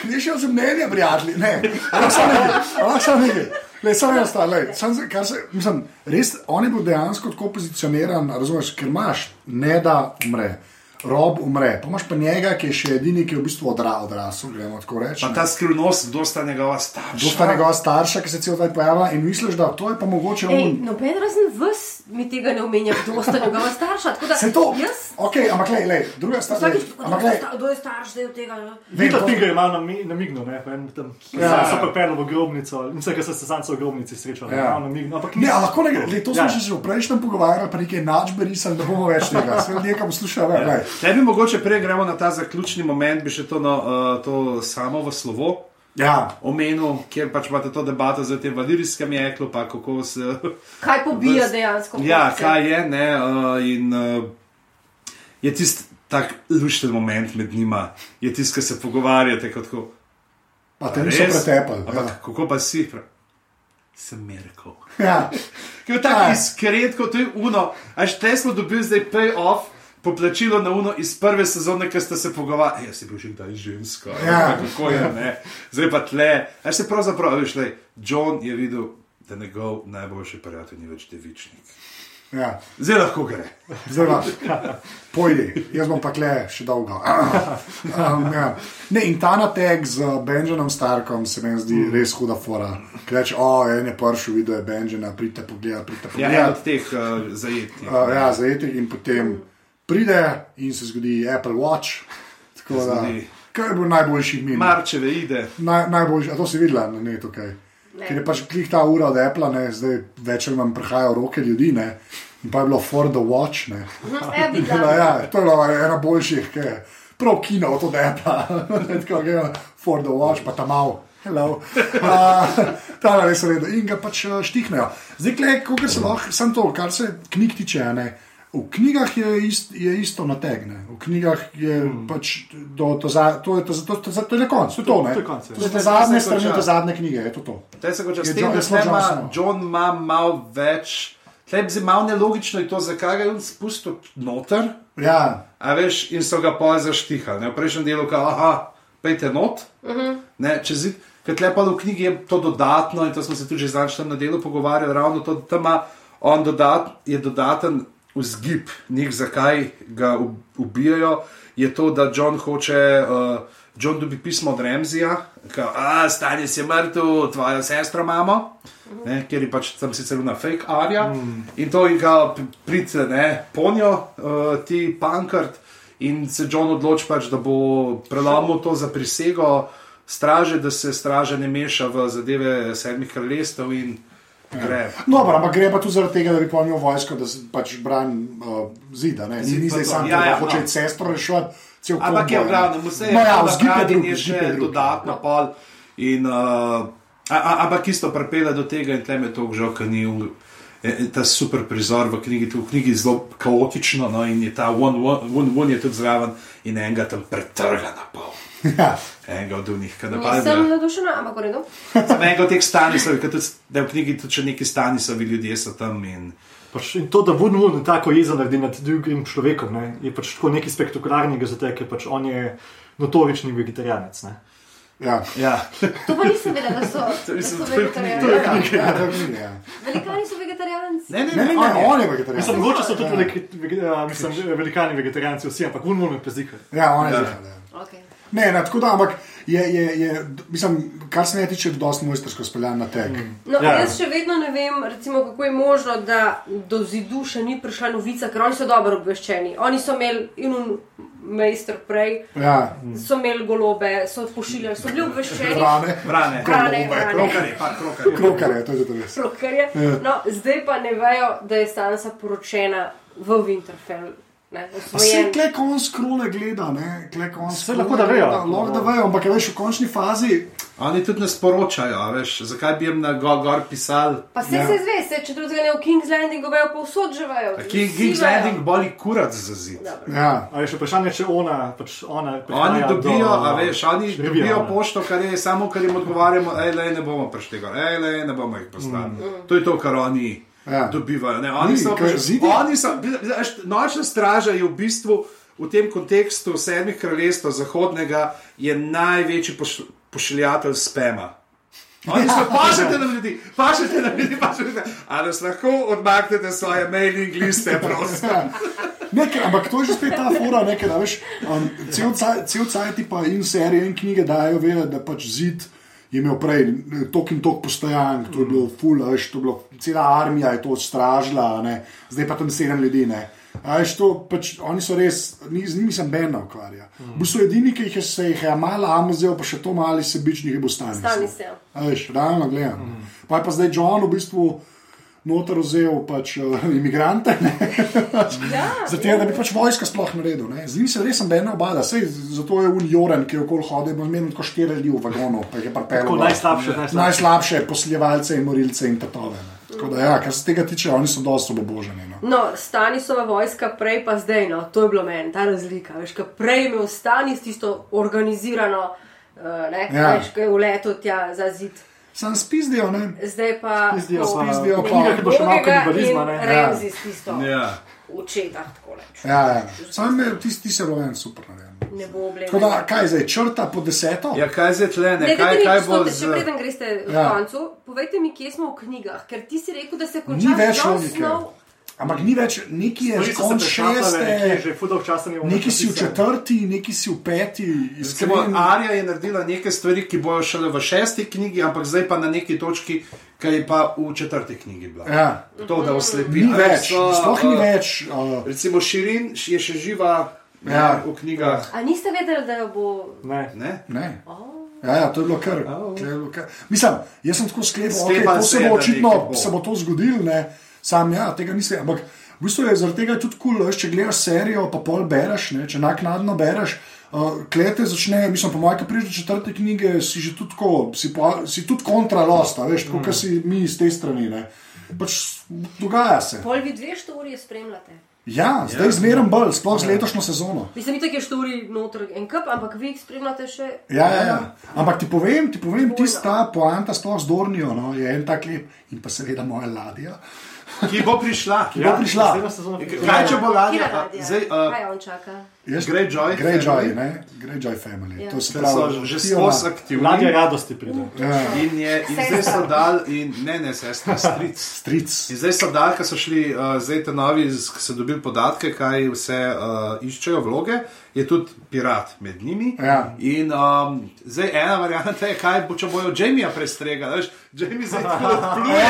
Krišajo se mnenja, prijatelji. Ne, samo nekaj. ampak samo nekaj. Le, samo lej, samo za- kar se, mislim, res, on je bil dejansko tako pozicioniran, razumeš, ker imaš, ne da umre, rob umre, pa imaš pa njega, ki je še edini, ki je v bistvu odra, odrasel, gremo tako reči. Pa ta skrivnost, kdo sta njegova starša. To sta njegova starša, ki se cel taj pojavlja in misliš, da to je pa mogoče Ej, on. noben razen vas mi tega ne omenja, kdo sta njegova starša. da Se to? Jaz, Ok, ampak le, le, druga stvar. vsakič, lej, Ampak le, kdo je starš zdaj od tega? Vita to- Tiger je malo nami- namignil, ne, pa en tam. Ja. Ja, so pripeljali v grobnico, mislim, ker so se zanco v grobnici srečali. Ja. Ja. Namignil, ampak Ne, a lahko ne gre. To smo Ja. ja. že v prejšnjem pogovarjali, pa nekaj načbe risali, da bomo več tega. Sve ljudje, ki poslušajo, ja. Tebi mogoče prej gremo na ta zaključni moment, bi še to, no, uh, to samo v slovo. Ja, omenil, kjer pač imate to debato za te valirijskem jeklu, pa kako se. Kaj pobija dejansko? Ja, kupce? kaj je, ne, uh, in uh, je tisti tak lušten moment med njima, je tisti, ki se pogovarjate kot tako. pa te "A niso res?" pretepali. Ampak Ja. kako pa si? Pra- Sem Merkel. Ja. Ki je tako Ja. iskren, kot je uno. Až te smo dobili zdaj pay-off. Poplačilo na uno iz prve sezone, ki ste se pogovarjali, jaz sem bil že kdaj ženska, Ja. kako je, ne. zdaj pa tle. Až se pravzaprav, veš, le, John je videl, da njegov najboljši prijatelj ni več devičnik. Ja. Zdaj lahko gre. Zdaj pa, pojdi, jaz bom pa kle še dolgo. Um, ja. ne, in ta natek z Benjanom Starkom se mi zdi res huda fora. Reče, o, en je pršel, videl je Benjana, pridite pogled, pridite Ja, od teh uh, zajetnih. Uh, ja, zajetek in potem pride in se zgodi Apple Watch. Tako da, Zgodi. kar je bil najboljši min. Marčeve ide. Naj, najboljši, a to si videla na netu, kaj. Ne. Ker je pač klih ta ura od Apple, ne, zdaj več ali manj prihajajo roke ljudi, ne. In pa je bilo for the watch, ne. Tako videla. da, ja, to je bila ena boljših, ki je prav kino od Apple, tako da je for the watch, pa tam malo. Hello. Uh, ta je res redo in ga pač uh, štihnejo. Zdaj, kot se lahko, sem to, kar se knjig tiče. a Ne, v knjigah je, ist, je isto nategne. V knjigah je hmm. pač do, to, za, to, je, to, to, to, to, to je konc, to je to. Ne? To je konec, ja. To te zadnje To se strani, te zadnje knjige, je to to. Te se konča Je s tem, John- da je ima- Johnson. John ima malo več. Tle je malo nelogično je to, zakaj ga je spustil noter. Ja, A veš, in so ga pa zaštihali. Ne? V prejšnjem delu, ka, aha, pejte not. Uh -huh. ne, čez zid. Ker tle pa v knjigi je to dodatno, in to smo se tudi že zadnjič tam na delu pogovarjali, ravno to, da ima on dodat, je dodaten vzgib, njih zakaj ga ub- ubijajo, je to, da John hoče. Uh, John dobi pismo od Remzija, da stanje si mrtev, tvojo sestro imamo, ne, ker je pač tam sicer na fake arja. Mm. In to in ga pride, ne, ponjo, uh, ti pankart. In se John odloči, pač, da bo prelomil to za prisego straže, da se straža ne meša v zadeve sedmih kraljestev in gre. Dobro, ampak gre pa tudi zaradi tega, da bi pomnil vojsko, da se pač brani uh, zida. Ne? Ni, ni zdaj sam, Ja, ja, ja, ja, hoče no. no. sestro rešiti. Ampak je konvoj, v ne. glavnem, vse je No, ja, je napravljen, drug, je še dodatno pol. In, uh, a, a, ampak isto pripelje do tega, in tleme to žal, ker ni un- je- je ta super prizor v knjigi, tu v knjigi je zelo kaotično, no, in je ta one, one, one, one je tudi zraven in enega tam pretrga na pol. Ja. Enega od njih, ki Nisem napadajo. navdušena, ampak v redu. Enega od teh stanisov, ker tudi da je v knjigi tudi še neki stanisovi ljudje so tam. In, Pač, in to, da Wun Wun tako jezo naredi nad drugim človekom, ne, je pač tako nekaj spektakularnega, zato ker pač on je notorični vegetarijanec. Ne. Ja. ja. To pa nisem vedela, da so, da so to je vegetarijanci. Ja, to je knjiga, ja. Velikani so vegetarijanci. Ne, ne, Ne, ne, ne, on ne, je. on je vegetarijan. Mislim, mogoče so tudi veliki, vege- a, mislim, velikani vegetarijanci vsi, ampak Wun Wun je pezika. Ja, on je Ja. Okay. Ne, ne, tako da, ampak je, je, je, mislim, kar se ne tiče, dosti mojstersko speljan na tek. Mm. No, Ja. ja. Jaz še vedno ne vem, recimo, kako je možno, da do zidu še ni prišla novica, ker oni so dobro obveščeni. Oni so imeli in un majster prej, Ja, so imeli golobe, so pošiljali, so bili obveščeni. vrane, Vrane, Vrane, Golobe, vrane. krokarje, pa krokarje. krokare, to je zato res. Slokarje. Ja. No, zdaj pa ne vejo, da je Sansa poročena v Winterfell. Ne, Pa se osvojen. kle kon skrole gleda, ne, kon Saj lahko da vejo. Lahko da vejo, ampak je veš v končni fazi. Oni tudi ne sporočajo, a veš, zakaj bi jim na gor, gor pisali. Pa se Ja. se zve, se če drugega ne v King's Landingu vejo, pa vsod že vejo. King, King's vejo. Landing boli kurac za zid. Ja, A je še vprašanje, če ona, pač ona Oni prihaja dobijo, do- a veš, oni dobijo ne. pošto, kar je samo, kar jim odgovarjamo, ej, le, ne bomo prišli gor, ej, le, ne bomo jih poslali. Mm. To je to, kar oni Ja. dobivajo. Ne, oni Ni, so, pač- zidi- oni so, veš, nočna straža je v bistvu v tem kontekstu sedmih kraljestv zahodnega je največji poš, pošiljatelj spema. Oni so pašete na ljudi, pašete na ljudi, pašete. Ali nas lahko odmaknete svoje mailing liste, prosim. Ne, ker- ampak to je že spet ta fora, nekaj, da veš, um, cel caj- cel cajt pa in serije in knjige dajo vedeti, da pač zid je imel prej tok in tok postojank, to je bilo ful, veš, to je bilo, cela armija je to stražila, a ne, zdaj pa tam sedem ljudi, ne. Veš, to pač, oni so res, ni, z njimi sem Ben ukvarja. V bistvu edini, ki jih je se jih je malo amuzel, pa še to mali sebičnih je bo stani. Stani se. Veš, realno gledam. Mm. Pa je pa zdaj John v bistvu noter vzel pač uh, imigrante. ne. Ja, Zato, da bi pač vojska sploh naredil. ne. Z njim se res ne obada, Sej, zato je Unjoren, ki je okoli hodil, ima imel tako štiri ljudi v vagonu, pa je pa Tako pel. najslabše, najslabše. Najslabše posiljevalce in morilce in tatove. ne. Tako da, ja, kar se tega tiče, oni so dosti oboboženi. No. No, Stanisova vojska, prej pa zdaj, no, to je bilo meni, ta razlika. Veš, kaj prej je imel Stanis tisto organizirano, uh, ne, Ja. ja. veš, kaj je uletel tja za zid. Sam spizdijo, ne? Zdaj pa Spizdijo pa- Spizdijo pa- ki bo še malo kanibalizma, ne. Remzis tisto Ja. očeta, tako reč. Ja, ja. Sam je tisti, ti se rojen super narejen. Ne bo da, oblegal. kaj zdaj, črta po deseto? ja, kaj zdaj tle, ne, Ne, kaj, kaj, kaj kaj bo Če z. preden greste v Ja. koncu, povejte mi, kje smo v knjigah, ker ti si rekel, da se konča Ni več logike. Snow. Ampak ni več, neki je že konc šeste, neki si v četrti, neki si v peti. Recimo. Arja je naredila neke stvari, ki bojo šele v šesti knjigi, ampak zdaj pa na neki točki, ki je pa v četrti knjigi bila. Ja, To, da oslepi. ni A več, so, sploh ni več. Uh, Recimo Širin je še živa Ja. v knjigah. A niste vedeli, da jo bo. Ne. Ne? ne. Oh. Ja, ja, to je bilo kar. to je bilo kar. Mislim, jaz sem tako sklepal, okay, Sklepal to se bo da očitno se bo to zgodilo, ne. Sam ja, tega nisem. Ampak v bistvu je zaradi tega tudi kul, cool, če gledaš serijo, pa pol bereš, ne, če naknadno bereš. Uh, klete začne, mislim, po mojem, ki prideš do četrte knjige, si že tudi tako, si, pa, si tudi kontralosta, veš, tako, mm. kot si mi iz te strani. Ne. Pač dogaja se. Pol vi dve štorije spremljate. Ja, zdaj yeah. zmeraj bolj, sploh z letošnjo sezono. Mislim, da je štori noter en kup, ampak vi jih spremljate še. Ja, ja, ja. Ampak ti povem, ti povem, tista poanta sploh z Dornijo, no, je en tak lep in pa seveda moja ladja. Ki bo prišla. Ki bo prišla. prišla. Kaj če bo ladja? Zdaj, uh, Kaj on čaka? Jaz- Greyjoy Greyjoy, family. ne? Greyjoy family. Ja. To se pravi, so že skozi aktivni. Ladja radosti pride. Ja, In, je, in zdaj so dal, in ne, ne, sestra, stric. stric. In zdaj so dal, ker so šli, uh, zdaj te novi, ki so dobili podatke, kaj vse uh, iščejo vloge, je tudi pirat med njimi. Ja. In um, zdaj ena varianta je, kaj bo, če bojo Jamija prestregali. veš, Jamie zdaj tako odpluje.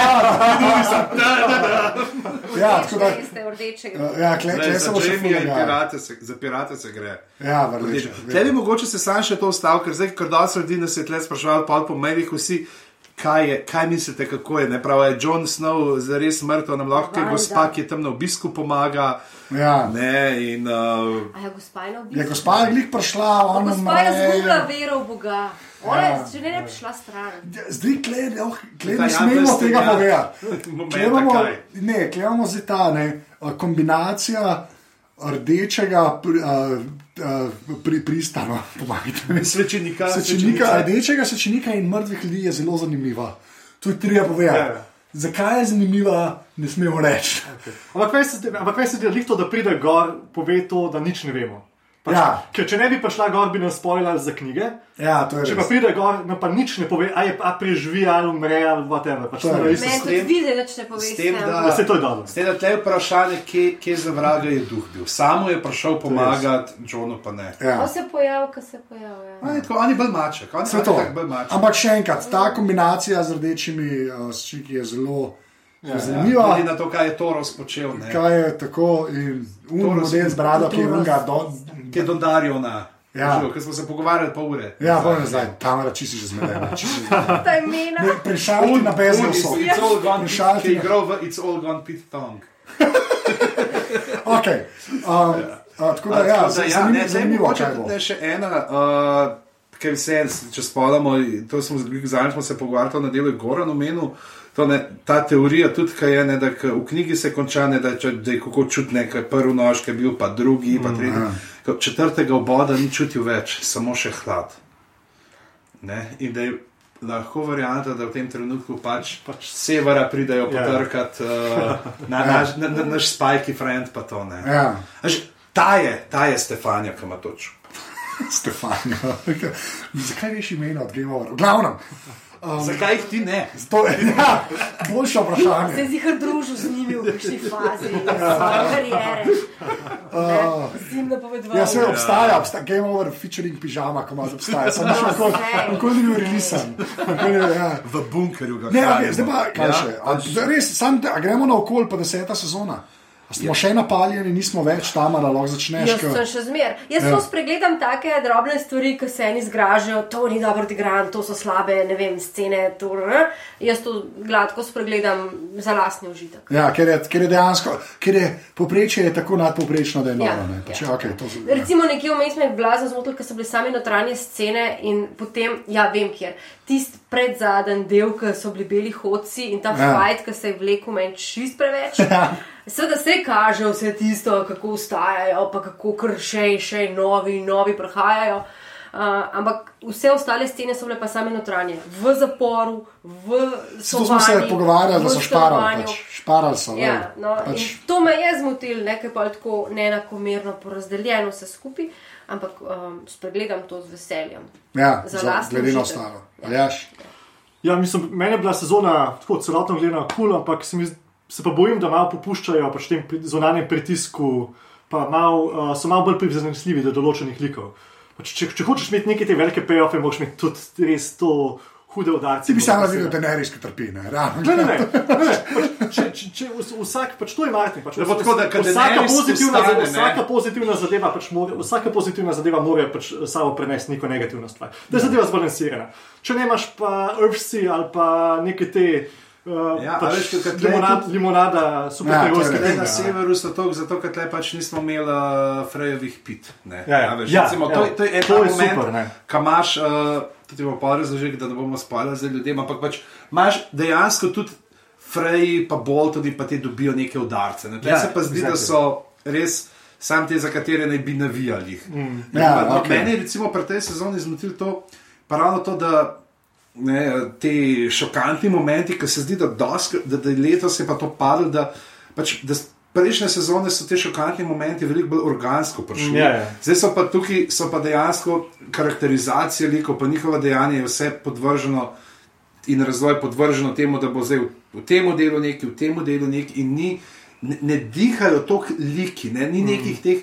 Ja, tako da. Veste, rdečega. Ja, kle, Zdaj, kle se za bo še Jamija in fulaga. pirate se, za pirate se gre. Ja, vrleče. Tle bi mogoče se sam še to ustavil, ker zdaj, ker dosti ljudi nas je tle sprašval, pa po medijih vsi. Kaj, je, kaj mislite, kako je? Ne? Prav je Jon Snow zares mrtev, nam lahko je gospa, ki je tam na obisku pomaga. Ja. Ne, in, uh, A je gospa ena Je obisk? gospa je glih prišla, ona Gospa je zgubila vero v Boga. Ona Ja. je že ne bi šla stran. Zdaj, kle, oh, kle Ta ne smemo tega ja. povedati. Ne, kle imamo zdaj ta ne, kombinacija rdečega pri, a, pri pristanu, pomagajte mi. svečenika, Sečenika, rdečega sečenika in mrtvih ljudi je zelo zanimiva. To je treba povedati. Ja, ja. Zakaj je zanimiva, ne smemo reči. Ampak se- ampak veš, da je to, da pride gor, pove to, da nič ne vemo. Pač, Ja. Ker če ne bi prišla gor, bi nas spoilali za knjige. Ja, to je Če pa pride gor, no pa nič ne pove, a je a preživi ali umre ali whatever. Pač To je je res. isto. Meni s tudi tem- vi zdaj nič ne s tem, da- to je dobro. Da je vprašanje, kje, kje za vraga je duh bil. Samo je prišel pomagati, Johnu pa ne. Ja. Ko se pojavi, ko se pojavi. Ja. On je tako, on je bolj maček, on je bolj maček. Ampak še enkrat, ta kombinacija z rdečimi uh, ščiki je zelo ja, zanimiva. Glede na to, kaj je Toros počel, ne. Kaj je tako in Torej model z brado, ki je unga do. Ki je dodaril na. Ja. Ker smo se pogovarjali pol ure. Ja, nazaj, kamera čisti že zmedena. čisti že zmedena. Ne, Prešalti na bezno so. It's all gone, ki je igral v It's all gone pit tongue. Okay. Um, uh, tako da, ja, Tako da, ja, zanimivo, ne, zdaj zanimivo mogoče kaj bo. ne še ena, uh, ker se, če spomnimo, to smo zadnjič smo se pogovarjali na delu Goran omenil. To ne, ta teorija tudi, kaj je, ne, da v knjigi se konča, ne, da, če, da je kako čutiti nekaj, prvi nož, ki je bil, pa drugi, pa tretji. Ko Četrtega oboda ni čutil več, samo še hlad. Ne, in da je lahko varianta, da v tem trenutku pač, pač severa pridejo Ja. potrkati uh, na, naš, na, na naš spajki friend, pa to ne. Ja, Až, ta je, ta je Stefanja, ki ima toč. Stefanja. Zakaj veš imena od Game Over? Um, Zakaj jih ti ne? to je ja, boljše Se vprašanje. zdi, da družil z njimi v kakšni fazi svoje kariere. Z njim napovedoval. Ja, obstaja, obstaja Game Over featuring pižama, ko imaš obstaja. Samo še nikoli- sej. nikoli ni bil ja. V bunkerju ga Ne, hranimo. okay, zdaj pa kaj Ja, še? A, res, sam, a gremo na okolje, pa deseta sezona. Smo še napaljeni, nismo več tam, ali lahko začneš. Jaz ke- sem še zmer. Jaz Ja. ja. spregledam take drobne stvari, ki se eni zgražajo, to ni dobro odigran, to so slabe, ne vem, scene. To, ne. Jaz to gladko spregledam za lastni užitek. Ja, ker je, ker je dejansko, ker je poprečje je tako nadpoprečno, da je noro. Ja, ne. Pač, ja. okay, to, ja. Recimo nekje vmes me je blazno zmotil, ker so bile same notranje scene in potem, ja, vem kjer. Tisti predzadnji del, ki so bili beli hodci in ta Ja. fajt, ki se je vlekel meni čist preveč. Ja. Seveda se kaže vse tisto, kako ustajajo, pa kako kar še in še novi novi prihajajo. Uh, ampak vse ostale scene so bile pa same notranje, v zaporu, v Zato smo se pogovarjali, da so šparali. Pač. Šparali so. Ja, no, pač. To me je zmotilo, nekaj pa tako neenakomerno porazdeljeno vse skupaj, ampak um, spregledam to z veseljem. ja, za lastni glede na ostalo. Ja. Ja, mislim, meni je bila sezona tako celotno gledana kul, cool, ampak se, mi, se pa bojim, da malo popuščajo pač tem zunanjem pritisku, pa mal, uh, so malo bolj prizanesljivi do določenih likov. Pač, če, če hočeš imeti neke te velike payoffе, moraš imeti tudi res to hude udarce. Ti bi Moraš videl, se- da ne res trpi. Ne. Ne, ne, ne. ne. Pač, če, če, če vs- vsak, pač to je marketing. Pač, bo tako, da kad vsaka, pozitivna, ustane, vsaka pozitivna zadeva, pač more, vsaka pozitivna zadeva mora pač samo prenesti neko negativno stvar. Da je zadeva zbalansirana. Če nemaš pa Earthsea ali pa neke te. Uh, Ja, a pač veš, tle limonad, tudi- limonada, Ja, superherojske to je- na severu so to, zato ker tle pač nismo imeli uh, Frejevih pit. Ne, Ja, ja. A veš, Ja, recimo, ja. to, je- to je en To je moment, super, ne. ki imaš, uh, tudi bo pa razložil, da ne bomo spali za ljudem, ampak pač imaš dejansko tudi Freji, pa bolj tudi pa ti dobijo neke udarce. Ne. Ja, Ja, se pa zdi, da exactly. so res. Sam te, za katere naj bi navijali. Mm. Ja, no, okej. Meni je recimo pri tej sezoni zmotil to, pa ravno to, da ne, te šokantni momenti, ki se zdi, da, dosk, da, da letos je pa to padlo, da, pač, da prejšnje sezone so te šokantni momenti veliko bolj organsko prišli. Ja, ja. Zdaj so pa tukaj so pa dejansko karakterizacije likov, pa njihova dejanja je vse podvrženo in razvoj podvrženo temu, da bo zdaj v, v tem delu neki, v tem delu neki in ni, ne, ne dihajo toliko liki, ne, ni nekih teh.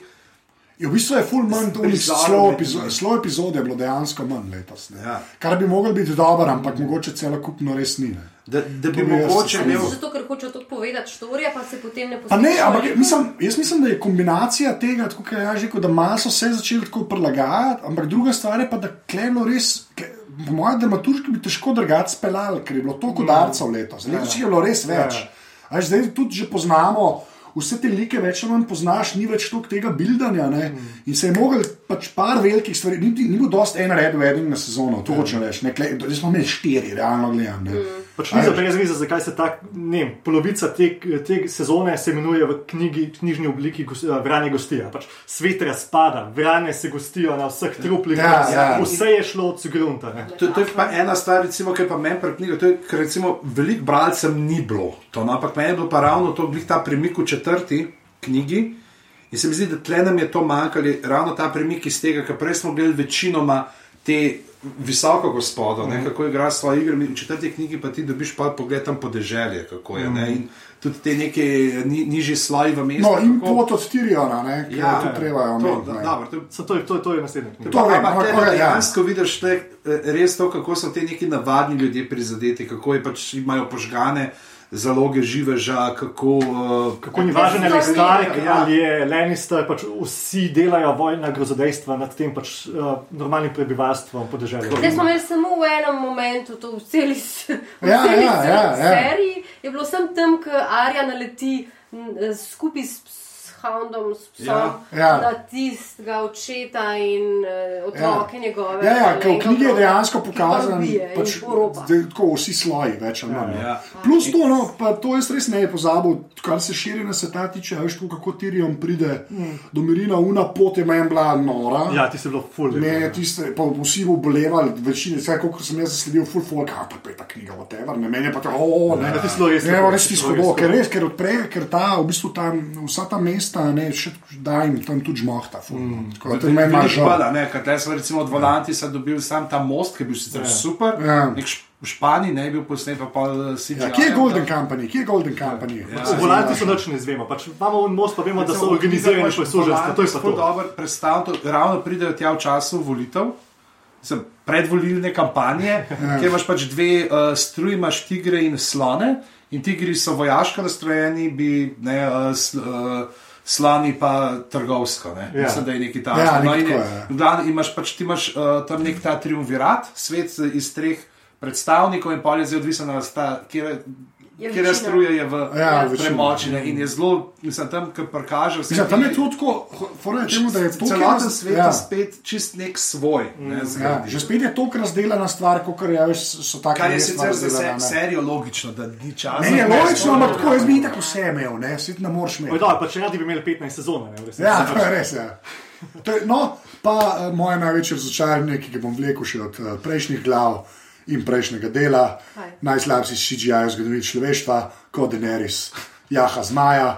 Ja, v bistvu je full manj slow, nekaj. epizo slow epizod, je bilo dejansko manj letos. ne. Ja. Kar bi mogel biti dober, ampak mogoče celokupno res ni. Ne. Da, da bi jaz mogoče se imel. Zato, ker hočejo to povedati, štorija pa se potem ne posluša. ne, ampak mislim, jaz mislim, da je kombinacija tega, tako kot je že rekel, da malo so se začeli tako prilagajati, ampak druga stvar je pa, da kleno res. Kle, Po mojem dramaturški bi težko drugače speljali, ker je bilo toliko darcev letos. Letos jih je bilo res več. Ja. A veš, Zdaj tudi že poznamo. Vse te like več ali manj poznaš, ni več toliko tega bildanja. Ne? In se je mogel pač par velikih stvari, ni, ni bil dost en red wedding na sezono, to hočem reči. Zdaj smo imeli štiri, realno gledano. ne. Pač ni za brez veze, zakaj se ta ne, polovica te, te sezone se imenuje v knjigi, knjižni obliki eh, Vranje gostija. Pač svet razpada, vranje se gostijo na vseh truplih, Ja, vse- ja. vse je šlo od Sugrunta. ne. To, to je pa ena stvar, recimo, ki pa meni pri knjigi. To je, ker recimo veliko bralcev ni bilo to, no, ampak meni je bilo pa ravno to, glih ta premik v četrti knjigi. In se mi zdi, da tle nam je to manjkalo, ravno ta premik iz tega, ker prej smo gledali večinoma te visoko gospodo, Mhm. ne, kako igra svoje igre. V četrti knjigi pa ti dobiš pa pogled tam podeželje, kako je. Ne, in tudi te neke ni, nižji sloji v mestu. Mhm. No, in kako- pot od Tiriona, ne, ki ja, to treba to, omeniti. to je To je, to, je- to je knjiga. To tle okej, ja. dejansko vidiš tle, eh, res to, kako so ti neki navadni ljudje prizadeti, kako je pač imajo požgane zaloge živeža, kako. Uh, Kako ni važno, ali je Stark ja. ali je Lannister, pač vsi delajo vojna grozodejstva nad tem pač, uh, normalnim prebivalstvom podeželja. Zdaj smo imeli samo v enem momentu, to v celi, s- v Ja, celi ja, ja, ja. seriji, je bilo sem tam, ko Arja naleti eh, skupaj s Houndom, s psom, Ja, ja. na tistega očeta in uh, otroke ja. njegove. Ja, ja, ne, ker v in knjigi je dejansko ki pa pokazan, ubije in pač, poropa. da je tako vsi sloji, več ali manj. Ja. Plus to, no, pa to jaz res ne bi pozabil, kar se širjenja sveta tiče, a veš, tako, kako Tirion pride do Mirina, una pot je meni bila nora. Ja, ti si bilo full. Ne, tiste, pa vsi obolevali, večina, vse, kot sem jaz zasledil, full folk, a pa je ta knjiga, whatever, ne, meni je pa to, o, ne, Ja, ti si bilo res Ne, tako, res ti ti si bilo skodo, res ker tako. res, ker odpre, ker ta, v bistvu ta, vsa ta mesta, ne, še da jim tam tudi žmohta, ful, mm. tako da meni malo žal. Pada, ne, tle smo recimo od Volantisa dobili sam ta most, ki je bil sicer super. Ja. Nek š- V Španiji ne je bil posnet, pa pa CGI. Ja, kje je Golden Company, kje je Golden Company? Ja. V Volanti so noč ne izvemo. Pač imamo most, pa vemo, da so organizirani po služenstvu. To je pa to. Dobro, predstavljam, ravno pridejo tja v času volitev. sem, predvolilne kampanje, kjer imaš pač dve uh, struji, imaš tigre in slone. In tigri so vojaško nastrojeni, bi ne. Uh, sl, uh, Slani pa trgovsko, ne? Ja. mislim, da je neki ta Ja, no, nekaj in je- ja. Imaš pač ti imaš uh, tam nek ta triumvirat, svet iz treh predstavnikov in pol je zdaj odvisen, ali sta, kjer, Je v Ja, ja, premočine in je zelo, mislim, tam, ki prikaže vse. Mislim, tam je to tako, temu, da je to celoten svet ja. spet čist nek svoj. Ne, Ja, zgradi. že spet je to razdeljena stvar, kot je veš, so tako Kar je sicer za se, serijo logično, da ni časa. Ne, je Ne, logično, ne, ampak tako jaz bi tako vse imel, ne, si ne moreš imeti. da, pa če radi bi imeli 15 sezon, ne, v resnici. Ja, to je res. Ja. To je, no, pa uh, moje največje razočaranje, ki ga bom vlekel še od uh, prejšnjih glav in prejšnjega dela, Kaj? najslabši CGI v zgodovini človeštva, kot Daenerys, jaha zmaja,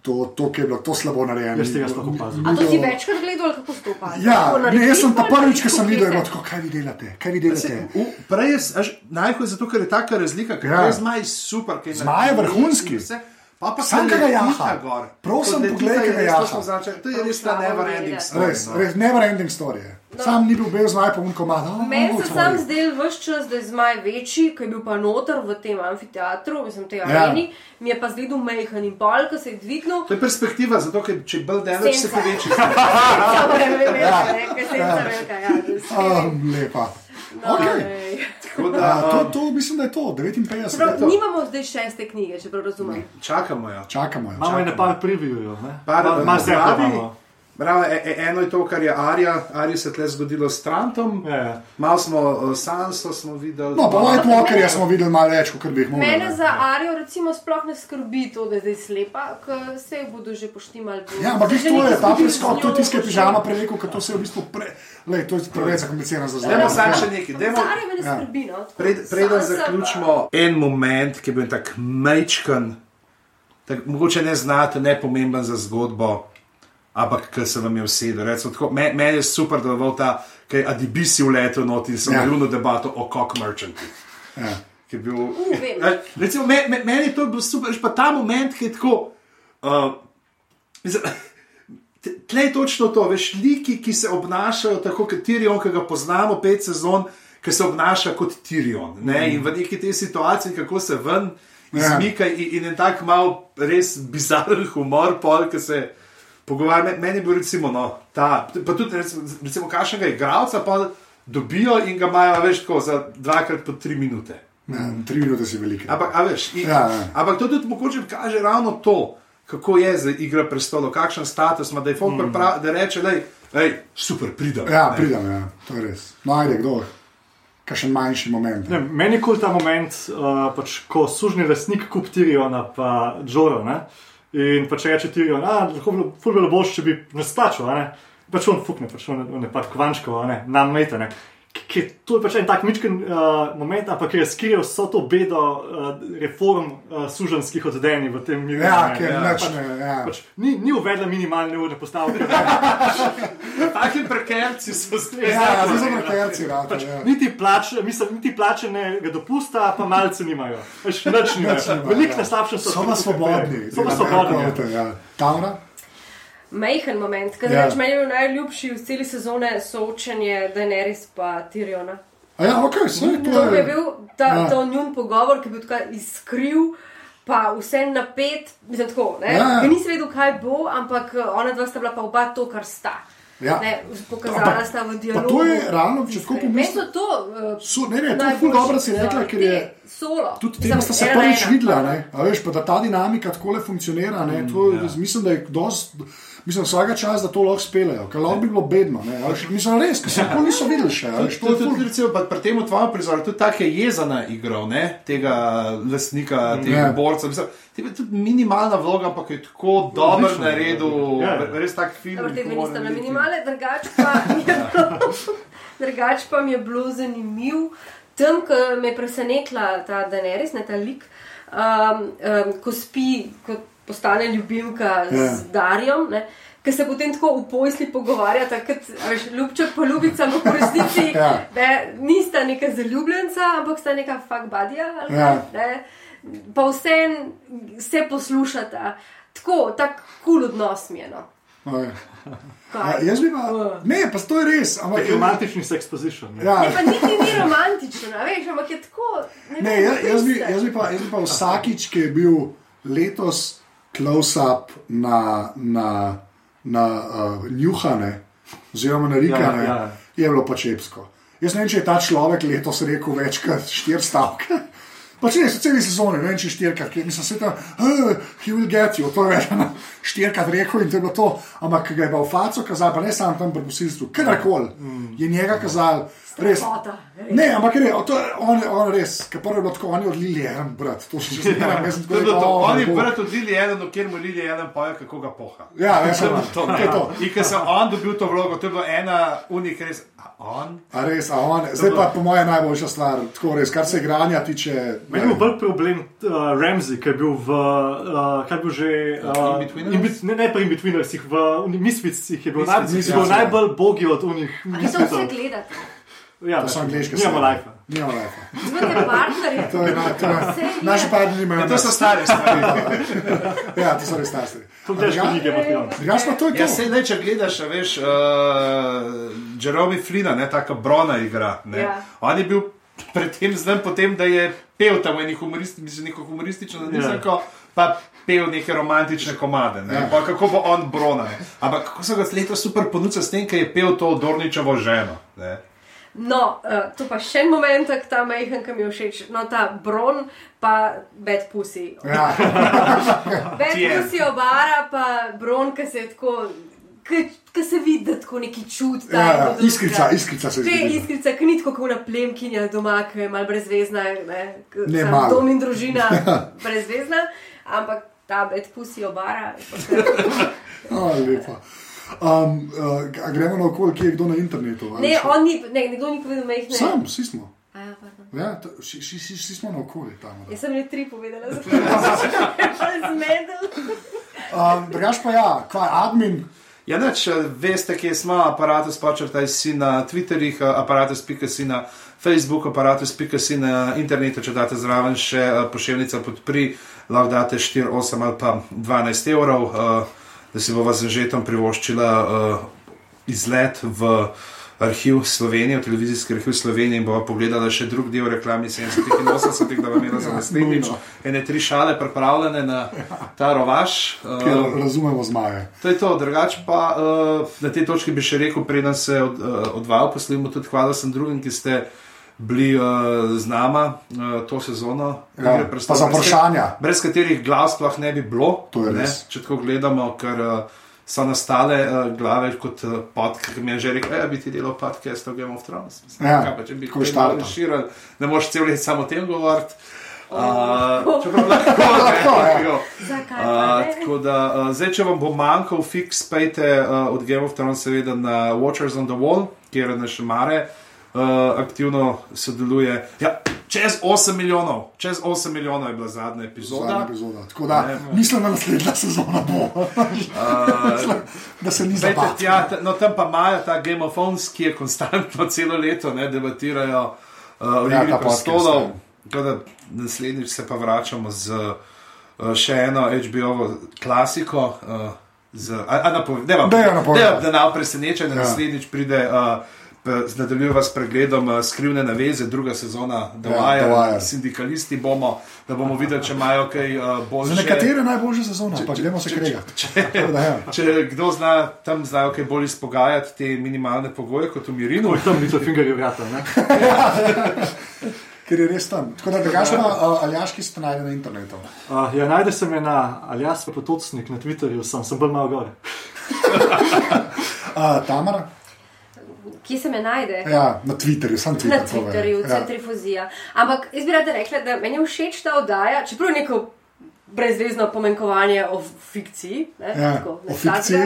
to, to, ki je bilo to slabo narejeno. Jaz tega sploh opazim. A to si večkrat gledal, ali kako stopa? Ja, ne, jaz sem ta prvič, ki sem videl, je bilo tako, kaj vi delate, kaj vi delate. U, prej je až, najhuje zato, ker je taka razlika, ker Ja. je zmaj super. ker Zmaj je naredi vrhunski. vse, Pa pa Sam se ga jaha. gor. Prosim, poglej, je kaj res, jaha. to To je res ta never ending story. Res, no. res, never ending story. je. Sam ni bil bel zmaj, pa unko ima. Meni se sam zdel vse čas, da je zmaj večji, ki je bil pa noter v tem amfiteatru, mislim, tej Ja. areni, mi je pa zgledal mejhan in pol, ko se je dvignil. To je perspektiva, zato ker če bolj delaš, se Senca. ti večji. Samo je velika, ne, ker se je velika, ja. Um, lepa. No, Okay. ej. Tako A, da to, um, to mislim, da je to, 59. Čeprav to. nimamo zdaj šeste knjige, če prav razumem. čakamo jo. Čakamo. jo, Imamo ene čakamo. par previewov, ne? Par, Ma- Malo se pravi- imamo. Bravo, e, e, eno je to, kar je Arja, Arja se tle zgodilo s Trantom, Ja, malo smo Sanso smo videli. No, pa White Walkerja smo videli malo več, kot bi jih mogli. Mene ne. za Arijo recimo sploh ne skrbi to, da je zdaj slepa, ker se jo bodo že poštimali. po- Ja, ampak viš, to je ta preskok, to je bo pižama prerekel, ker to se je v bistvu pre... Lej, to je preveč zakomplicirano za zdaj. Dajmo samo Ja. še nekaj. Dajmo, Za Arijo me ne Ja. skrbi, no. Pred, preden Sansa zaključimo, en moment, ki je bil tako mečken, tak, mogoče ne znate, ne pomemben za zgodbo, ampak ki se vam je usedel. Tako, me- Meni je super, da je ta, ki je Adibisi vletel not in sem Ja. imel ja. debato o cock merchantih. Ja. ki je bil. vem. Eh, Recimo, me, me, meni je to bil super, pa ta moment, ki je tako. Uh, mislim, Tle je točno to, veš, liki, ki se obnašajo tako kot Tirion, ki ga poznamo pet sezon, ki se obnaša kot Tirion. Ne? In v neki tej situaciji, kako se ven Ja. izmika in, in en tak mal res bizaren humor, pol, ki se pogovarja. Me- Meni je bil recimo no, ta, pa tudi recimo, recimo kakšnega igralca pa dobijo in ga imajo več tako za dvakrat po tri minute. Ja, tri minute si velike. Ampak, a veš, in, Ja, ja. ampak to tudi mogoče kaže ravno to, kako je za igro prestolov, kakšen status ima, da je folk mm. prav, da reče, da je super, pridem. Ja, ne. pridem, ja, to je res. No, ajde, kdo? Kakšen manjši moment. Ne, meni je kul ta moment, uh, pač, ko sužni lastnik kup Tiriona pa Džoro. Ne? In pa če reče Tirion, da lahko bi bilo bilo boljše, če bi nas plačal. a ne." Pač on fukne, pač on, on je pač kvančko, ne, nam meta. Ne? K- k- To je pač en tak mičken uh, moment, ampak je skril vso to bedo uh, reform uh, suženskih oddenj v tem miru. Ja, ne. ker ja. nič ne. Ja. Pač, ni, ni uvedla minimalne urne postavke. Taki prekerci so zdaj. Ja, zdaj so rado. Pač, Ja. niti, plač, mislim, niti plačenega dopusta, pa malce nimajo. Pač, nič nimajo. Veliko ja. na slabšem so. So pa svobodni. So pa Ja, svobodni. ja, ja. to je, ja. Taura? Majhen moment, ker Ja. ja. meni je najljubši v celi sezone soočenje Daenerys pa Tiriona. A ja, ok, vse to To je je. bil ta, Ja. ta njun pogovor, ki je bil tako izkriv, pa vse napet, mislim tako. Ne? Ja, ja. Nisi vedel, kaj bo, ampak eh, ona dva sta bila pa oba to, kar sta. Ja. Ne, pokazala sta v dialogu. to je ravno, če tako so to. Uh, So, ne, ne, to je ful dobro, da si rekla, ker je. Solo. Tudi tega sta se prvič videla, ne? A veš, pa da ta dinamika tako le funkcionira. Ne? To, ja. Mislim, da je dost, mislim, vsaka čas, da to lahko spelejo, ker lahko bi bilo bedno. Ne? A Veš, mislim, res, ker se nikoli niso videli še. a Veš, to To je je tudi recimo, pa pri tem tvojem prizoru, tudi tako je jezana igra, ne, tega lastnika, tega Ja. borca. Mislim, to je tudi minimalna vloga, ampak je tako dober Odlično, na redu, ja. yeah. res tak film. Dobro, te dve humor nista na minimale, drugač pa, mi je bilo- drugač pa mi je bilo zanimiv. Tam, ko me je presenetila ta Daenerys, ne ta lik, um, um, ko spi, ko postane ljubimka z Ja. Darjem. Ne, Ker se potem tako v pojsli pogovarjata, kot veš, ljubček pa ljubica, ampak v resnici Ja. ne, nista neka zaljubljenca, ampak sta neka ali Ja. kaj, ne. Pa vse, vse poslušata. Tako, tako kul cool odnos mi je. No. Oj. A, Kaj? jaz bi pa. Ne, pa to je res. Ampak, Romantični sex position. ne. ja, Ne, pa niti ni romantično, a veš, ampak je tako. Ne, Ne, jaz, jaz, bi, jaz, bi pa, jaz bi pa vsakič, ki je bil letos close-up na, na, na uh, njuhane, oziroma na rikane, Ja, ja, je bilo pač epsko. Jaz ne vem, če je ta človek letos rekel več kot štiri stavke. Pač ne, so celi sezone, ne vem, če štirikrat, ker mislim, se tam, uh, he will get you, to je ena štirikrat rekel in to je bilo to. Ampak, ki ga je pa v faco kazal, pa ne samo tam pri posilstvu, kadarkoli, je njega kazal, res. Res. Ne, ampak je, to je on, on res, ker prvo je bilo tako, on je od Lilije, en brat, to še zmeraj, jaz sem To tako rekel, to. "O, On je bo." brat od Lili Eden, kjer mu Lili Eden poje, kako ga poha. Ja, veš, To je to, ne. In ker sem on dobil to vlogo, to je bilo ena unik res. A on? A res, a on, zdaj pa po mojem najboljša stvar, tako res, kar se igranja tiče. Meni je bil bolj problem uh, Ramsey, ki je bil v, uh, kaj je bil že, uh, In-Betweeners? in bet- ne, ne pa in betweenersih, v unih Misfitsih je bil, naj, Misfitsih, je bil ja. najbolj bogi od unih A to vse Misfitsov. gledate. Ja, To so angliške serije. Nimamo life. Imate partnerje. To je, to je, naši partnerji imajo. Ja, to so stare stvari. Ja, to so res stari. To je težko knjige, film. Drugač pa to je to. Ja, se ne, če gledaš, a veš, uh, Jerome Flina, ne, taka Brona igra. Ne. Ja. On je bil predtem znan potem, da je pel tam v neki humoristi, mislim, neko humoristično nadizenko, pa pel neke romantične komade. Ne. Ja. Pa kako bo on Brona. Ne. Ampak kako so ga letos super ponudili s tem, ker je pel to Dorničevo ženo. Ne. No, uh, to pa še en moment, ta majhen, ki mi je všeč. No, ta Bron, pa Bad Pussy. Ja, je. Pussy obara, pa Bron, ki se je tako. Ki se vidi, da tako neki čut. ja, ja, iskrica, iskrica se Te zgodi. iskrice, ki ni tako kot na plemkinja doma, ki je malo brezvezna, ne, Ne, malo. dom in družina brezvezna, ampak ta Bad Pussy obara. Oh, lepo. Um, uh, a gremo na okolje, kje je kdo na internetu. Ne, ni, ne, nekdo ni povedal, majhne. Sam, vsi smo. A ja. Ja, to, vsi, smo na okolju tam. da. Jaz sem le tri povedala, zato sem se zmedel. Um, Drugač pa ja, kaj admin. Ja, neč, veste, kje smo, aparatus počrtaj si na Twitterjih, aparatus.si na Facebooku, aparatus.si na internetu, če date zraven še eh, pošiljnica podpri, lahko date 4, 8 ali pa 12 evrov, eh, da si bova z žetom privoščila eh, izlet v arhiv Slovenije, v televizijski arhiv Slovenije in bova pogledala še drug del reklamni 70 in 80, da bo imela za naslednjič nujno. ene tri šale pripravljene na ta rovaš. eh, Ker razumemo zmaje. To je to, drugače pa uh, na tej točki bi še rekel, preden se od, uh, odvajal, poslovimo tudi hvala sem drugim, ki ste bili uh, z nama uh, to sezono. Ja, prestolov, za brez vprašanja. Brez katerih glav sploh ne bi bilo. To je ne, če tako gledamo, ker uh, so nastale uh, glave kot uh, podcast, ki mi je že rekel, da bi ti delal podcast o Game of Thrones. Mislim, Ja, pa, če bi malo štartal. razširili, ne moreš cel let samo o tem govoriti. Uh, čeprav lahko, Lahko, ja. ne. Zakaj? Uh, ne? tako da, uh, zdaj, če vam bo manjkal fix, pejte uh, od Game of Thrones, seveda na Watchers on the Wall, kjer naše mare uh, aktivno sodeluje. Ja, čez 8 milijonov, čez 8 milijonov je bila zadnja epizoda. Zadnja epizoda. Tako da Ne. mislim, da naslednja sezona bo. da se ni ta- no, tam pa imajo ta Game of Thrones, ki je konstantno celo leto, ne, debatirajo uh, o Ja, Igri prestolov. ja. Da naslednjič se pa vračamo z uh, še eno HBO klasiko. Uh, z, a, a napove, ne, vam- Daj jo napovedi. da, da nam preseneča, da Ja. naslednjič pride. Uh, Nadaljujemo s pregledom uh, skrivne naveze, druga sezona, Ja, Wire, The Wire. sindikalisti bomo, da bomo videli, če imajo kaj uh, bolj. Za nekatere najboljše sezone, pa gremo se kregati. Tako da, ja. Če kdo zna tam znajo kaj bolj izpogajati te minimalne pogoje kot v Mirinu, Oj, tam ni to fingerjev vrata, ne? Ker je res tam. Tako da, drugače pa uh, aljaški ste najde na internetu. Uh, ja, najde se me na Aljas Potocnik na Twitterju, sem, sem bolj malo gore. Uh, Tamara? Kje se me najde? Ja, na Twitterju, sem Twitter. Na Twitterju, ja. centrifuzija. Ampak jaz bi rada rekla, da meni je všeč ta oddaja, čeprav je neko brezvezno pomenkovanje o fikciji. Ne, Ja, tako, o ne, fikciji.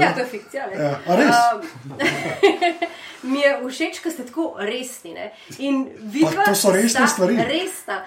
Ja, to je fikcija. ne. Ja, a res? Um, Mi je všeč, ker ste tako resni. Ne? In vidva Pa to so resne stvari. Resna.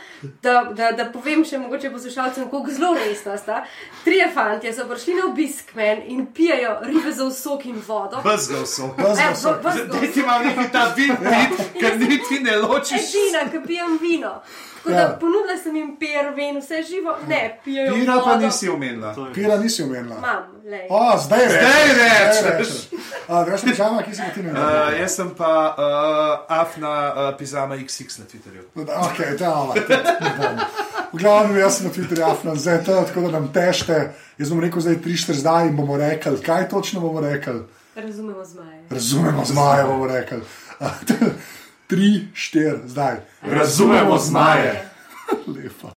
Da, da, da povem še mogoče poslušalcem, kako zelo resna sta. Trije fantje so prišli na obisk men in pijejo ribe za sok in vodo. Brzgal so. Brzgal Eh, so. Zdaj ti imam neki ta vid, vid, ker niti ne ločiš. Edina, ki pijem vino. Tako da ponudila sem jim pier, ven, vse živo, ne, pijejo. Pira pa vodo. nisi omenila. Pira nisi omenila. Imam, lej. O, zdaj rečeš. Zdaj rečeš. A, Veš, pižama, ki si ga ti ne Uh, jaz sem pa uh, afna uh, pizama XX na Twitterju. Ok, da, ne bom. V glavnem, jaz sem na Twitterju afnan, zdaj to, tako da nam tešte. Jaz bom rekel, zdaj tri, štiri zdaj in bomo rekli, kaj točno bomo rekli. Razumemo zmaje. Razumemo zmaje, bomo rekli. Tri, štiri, zdaj. Razumemo zmaje. Lepo.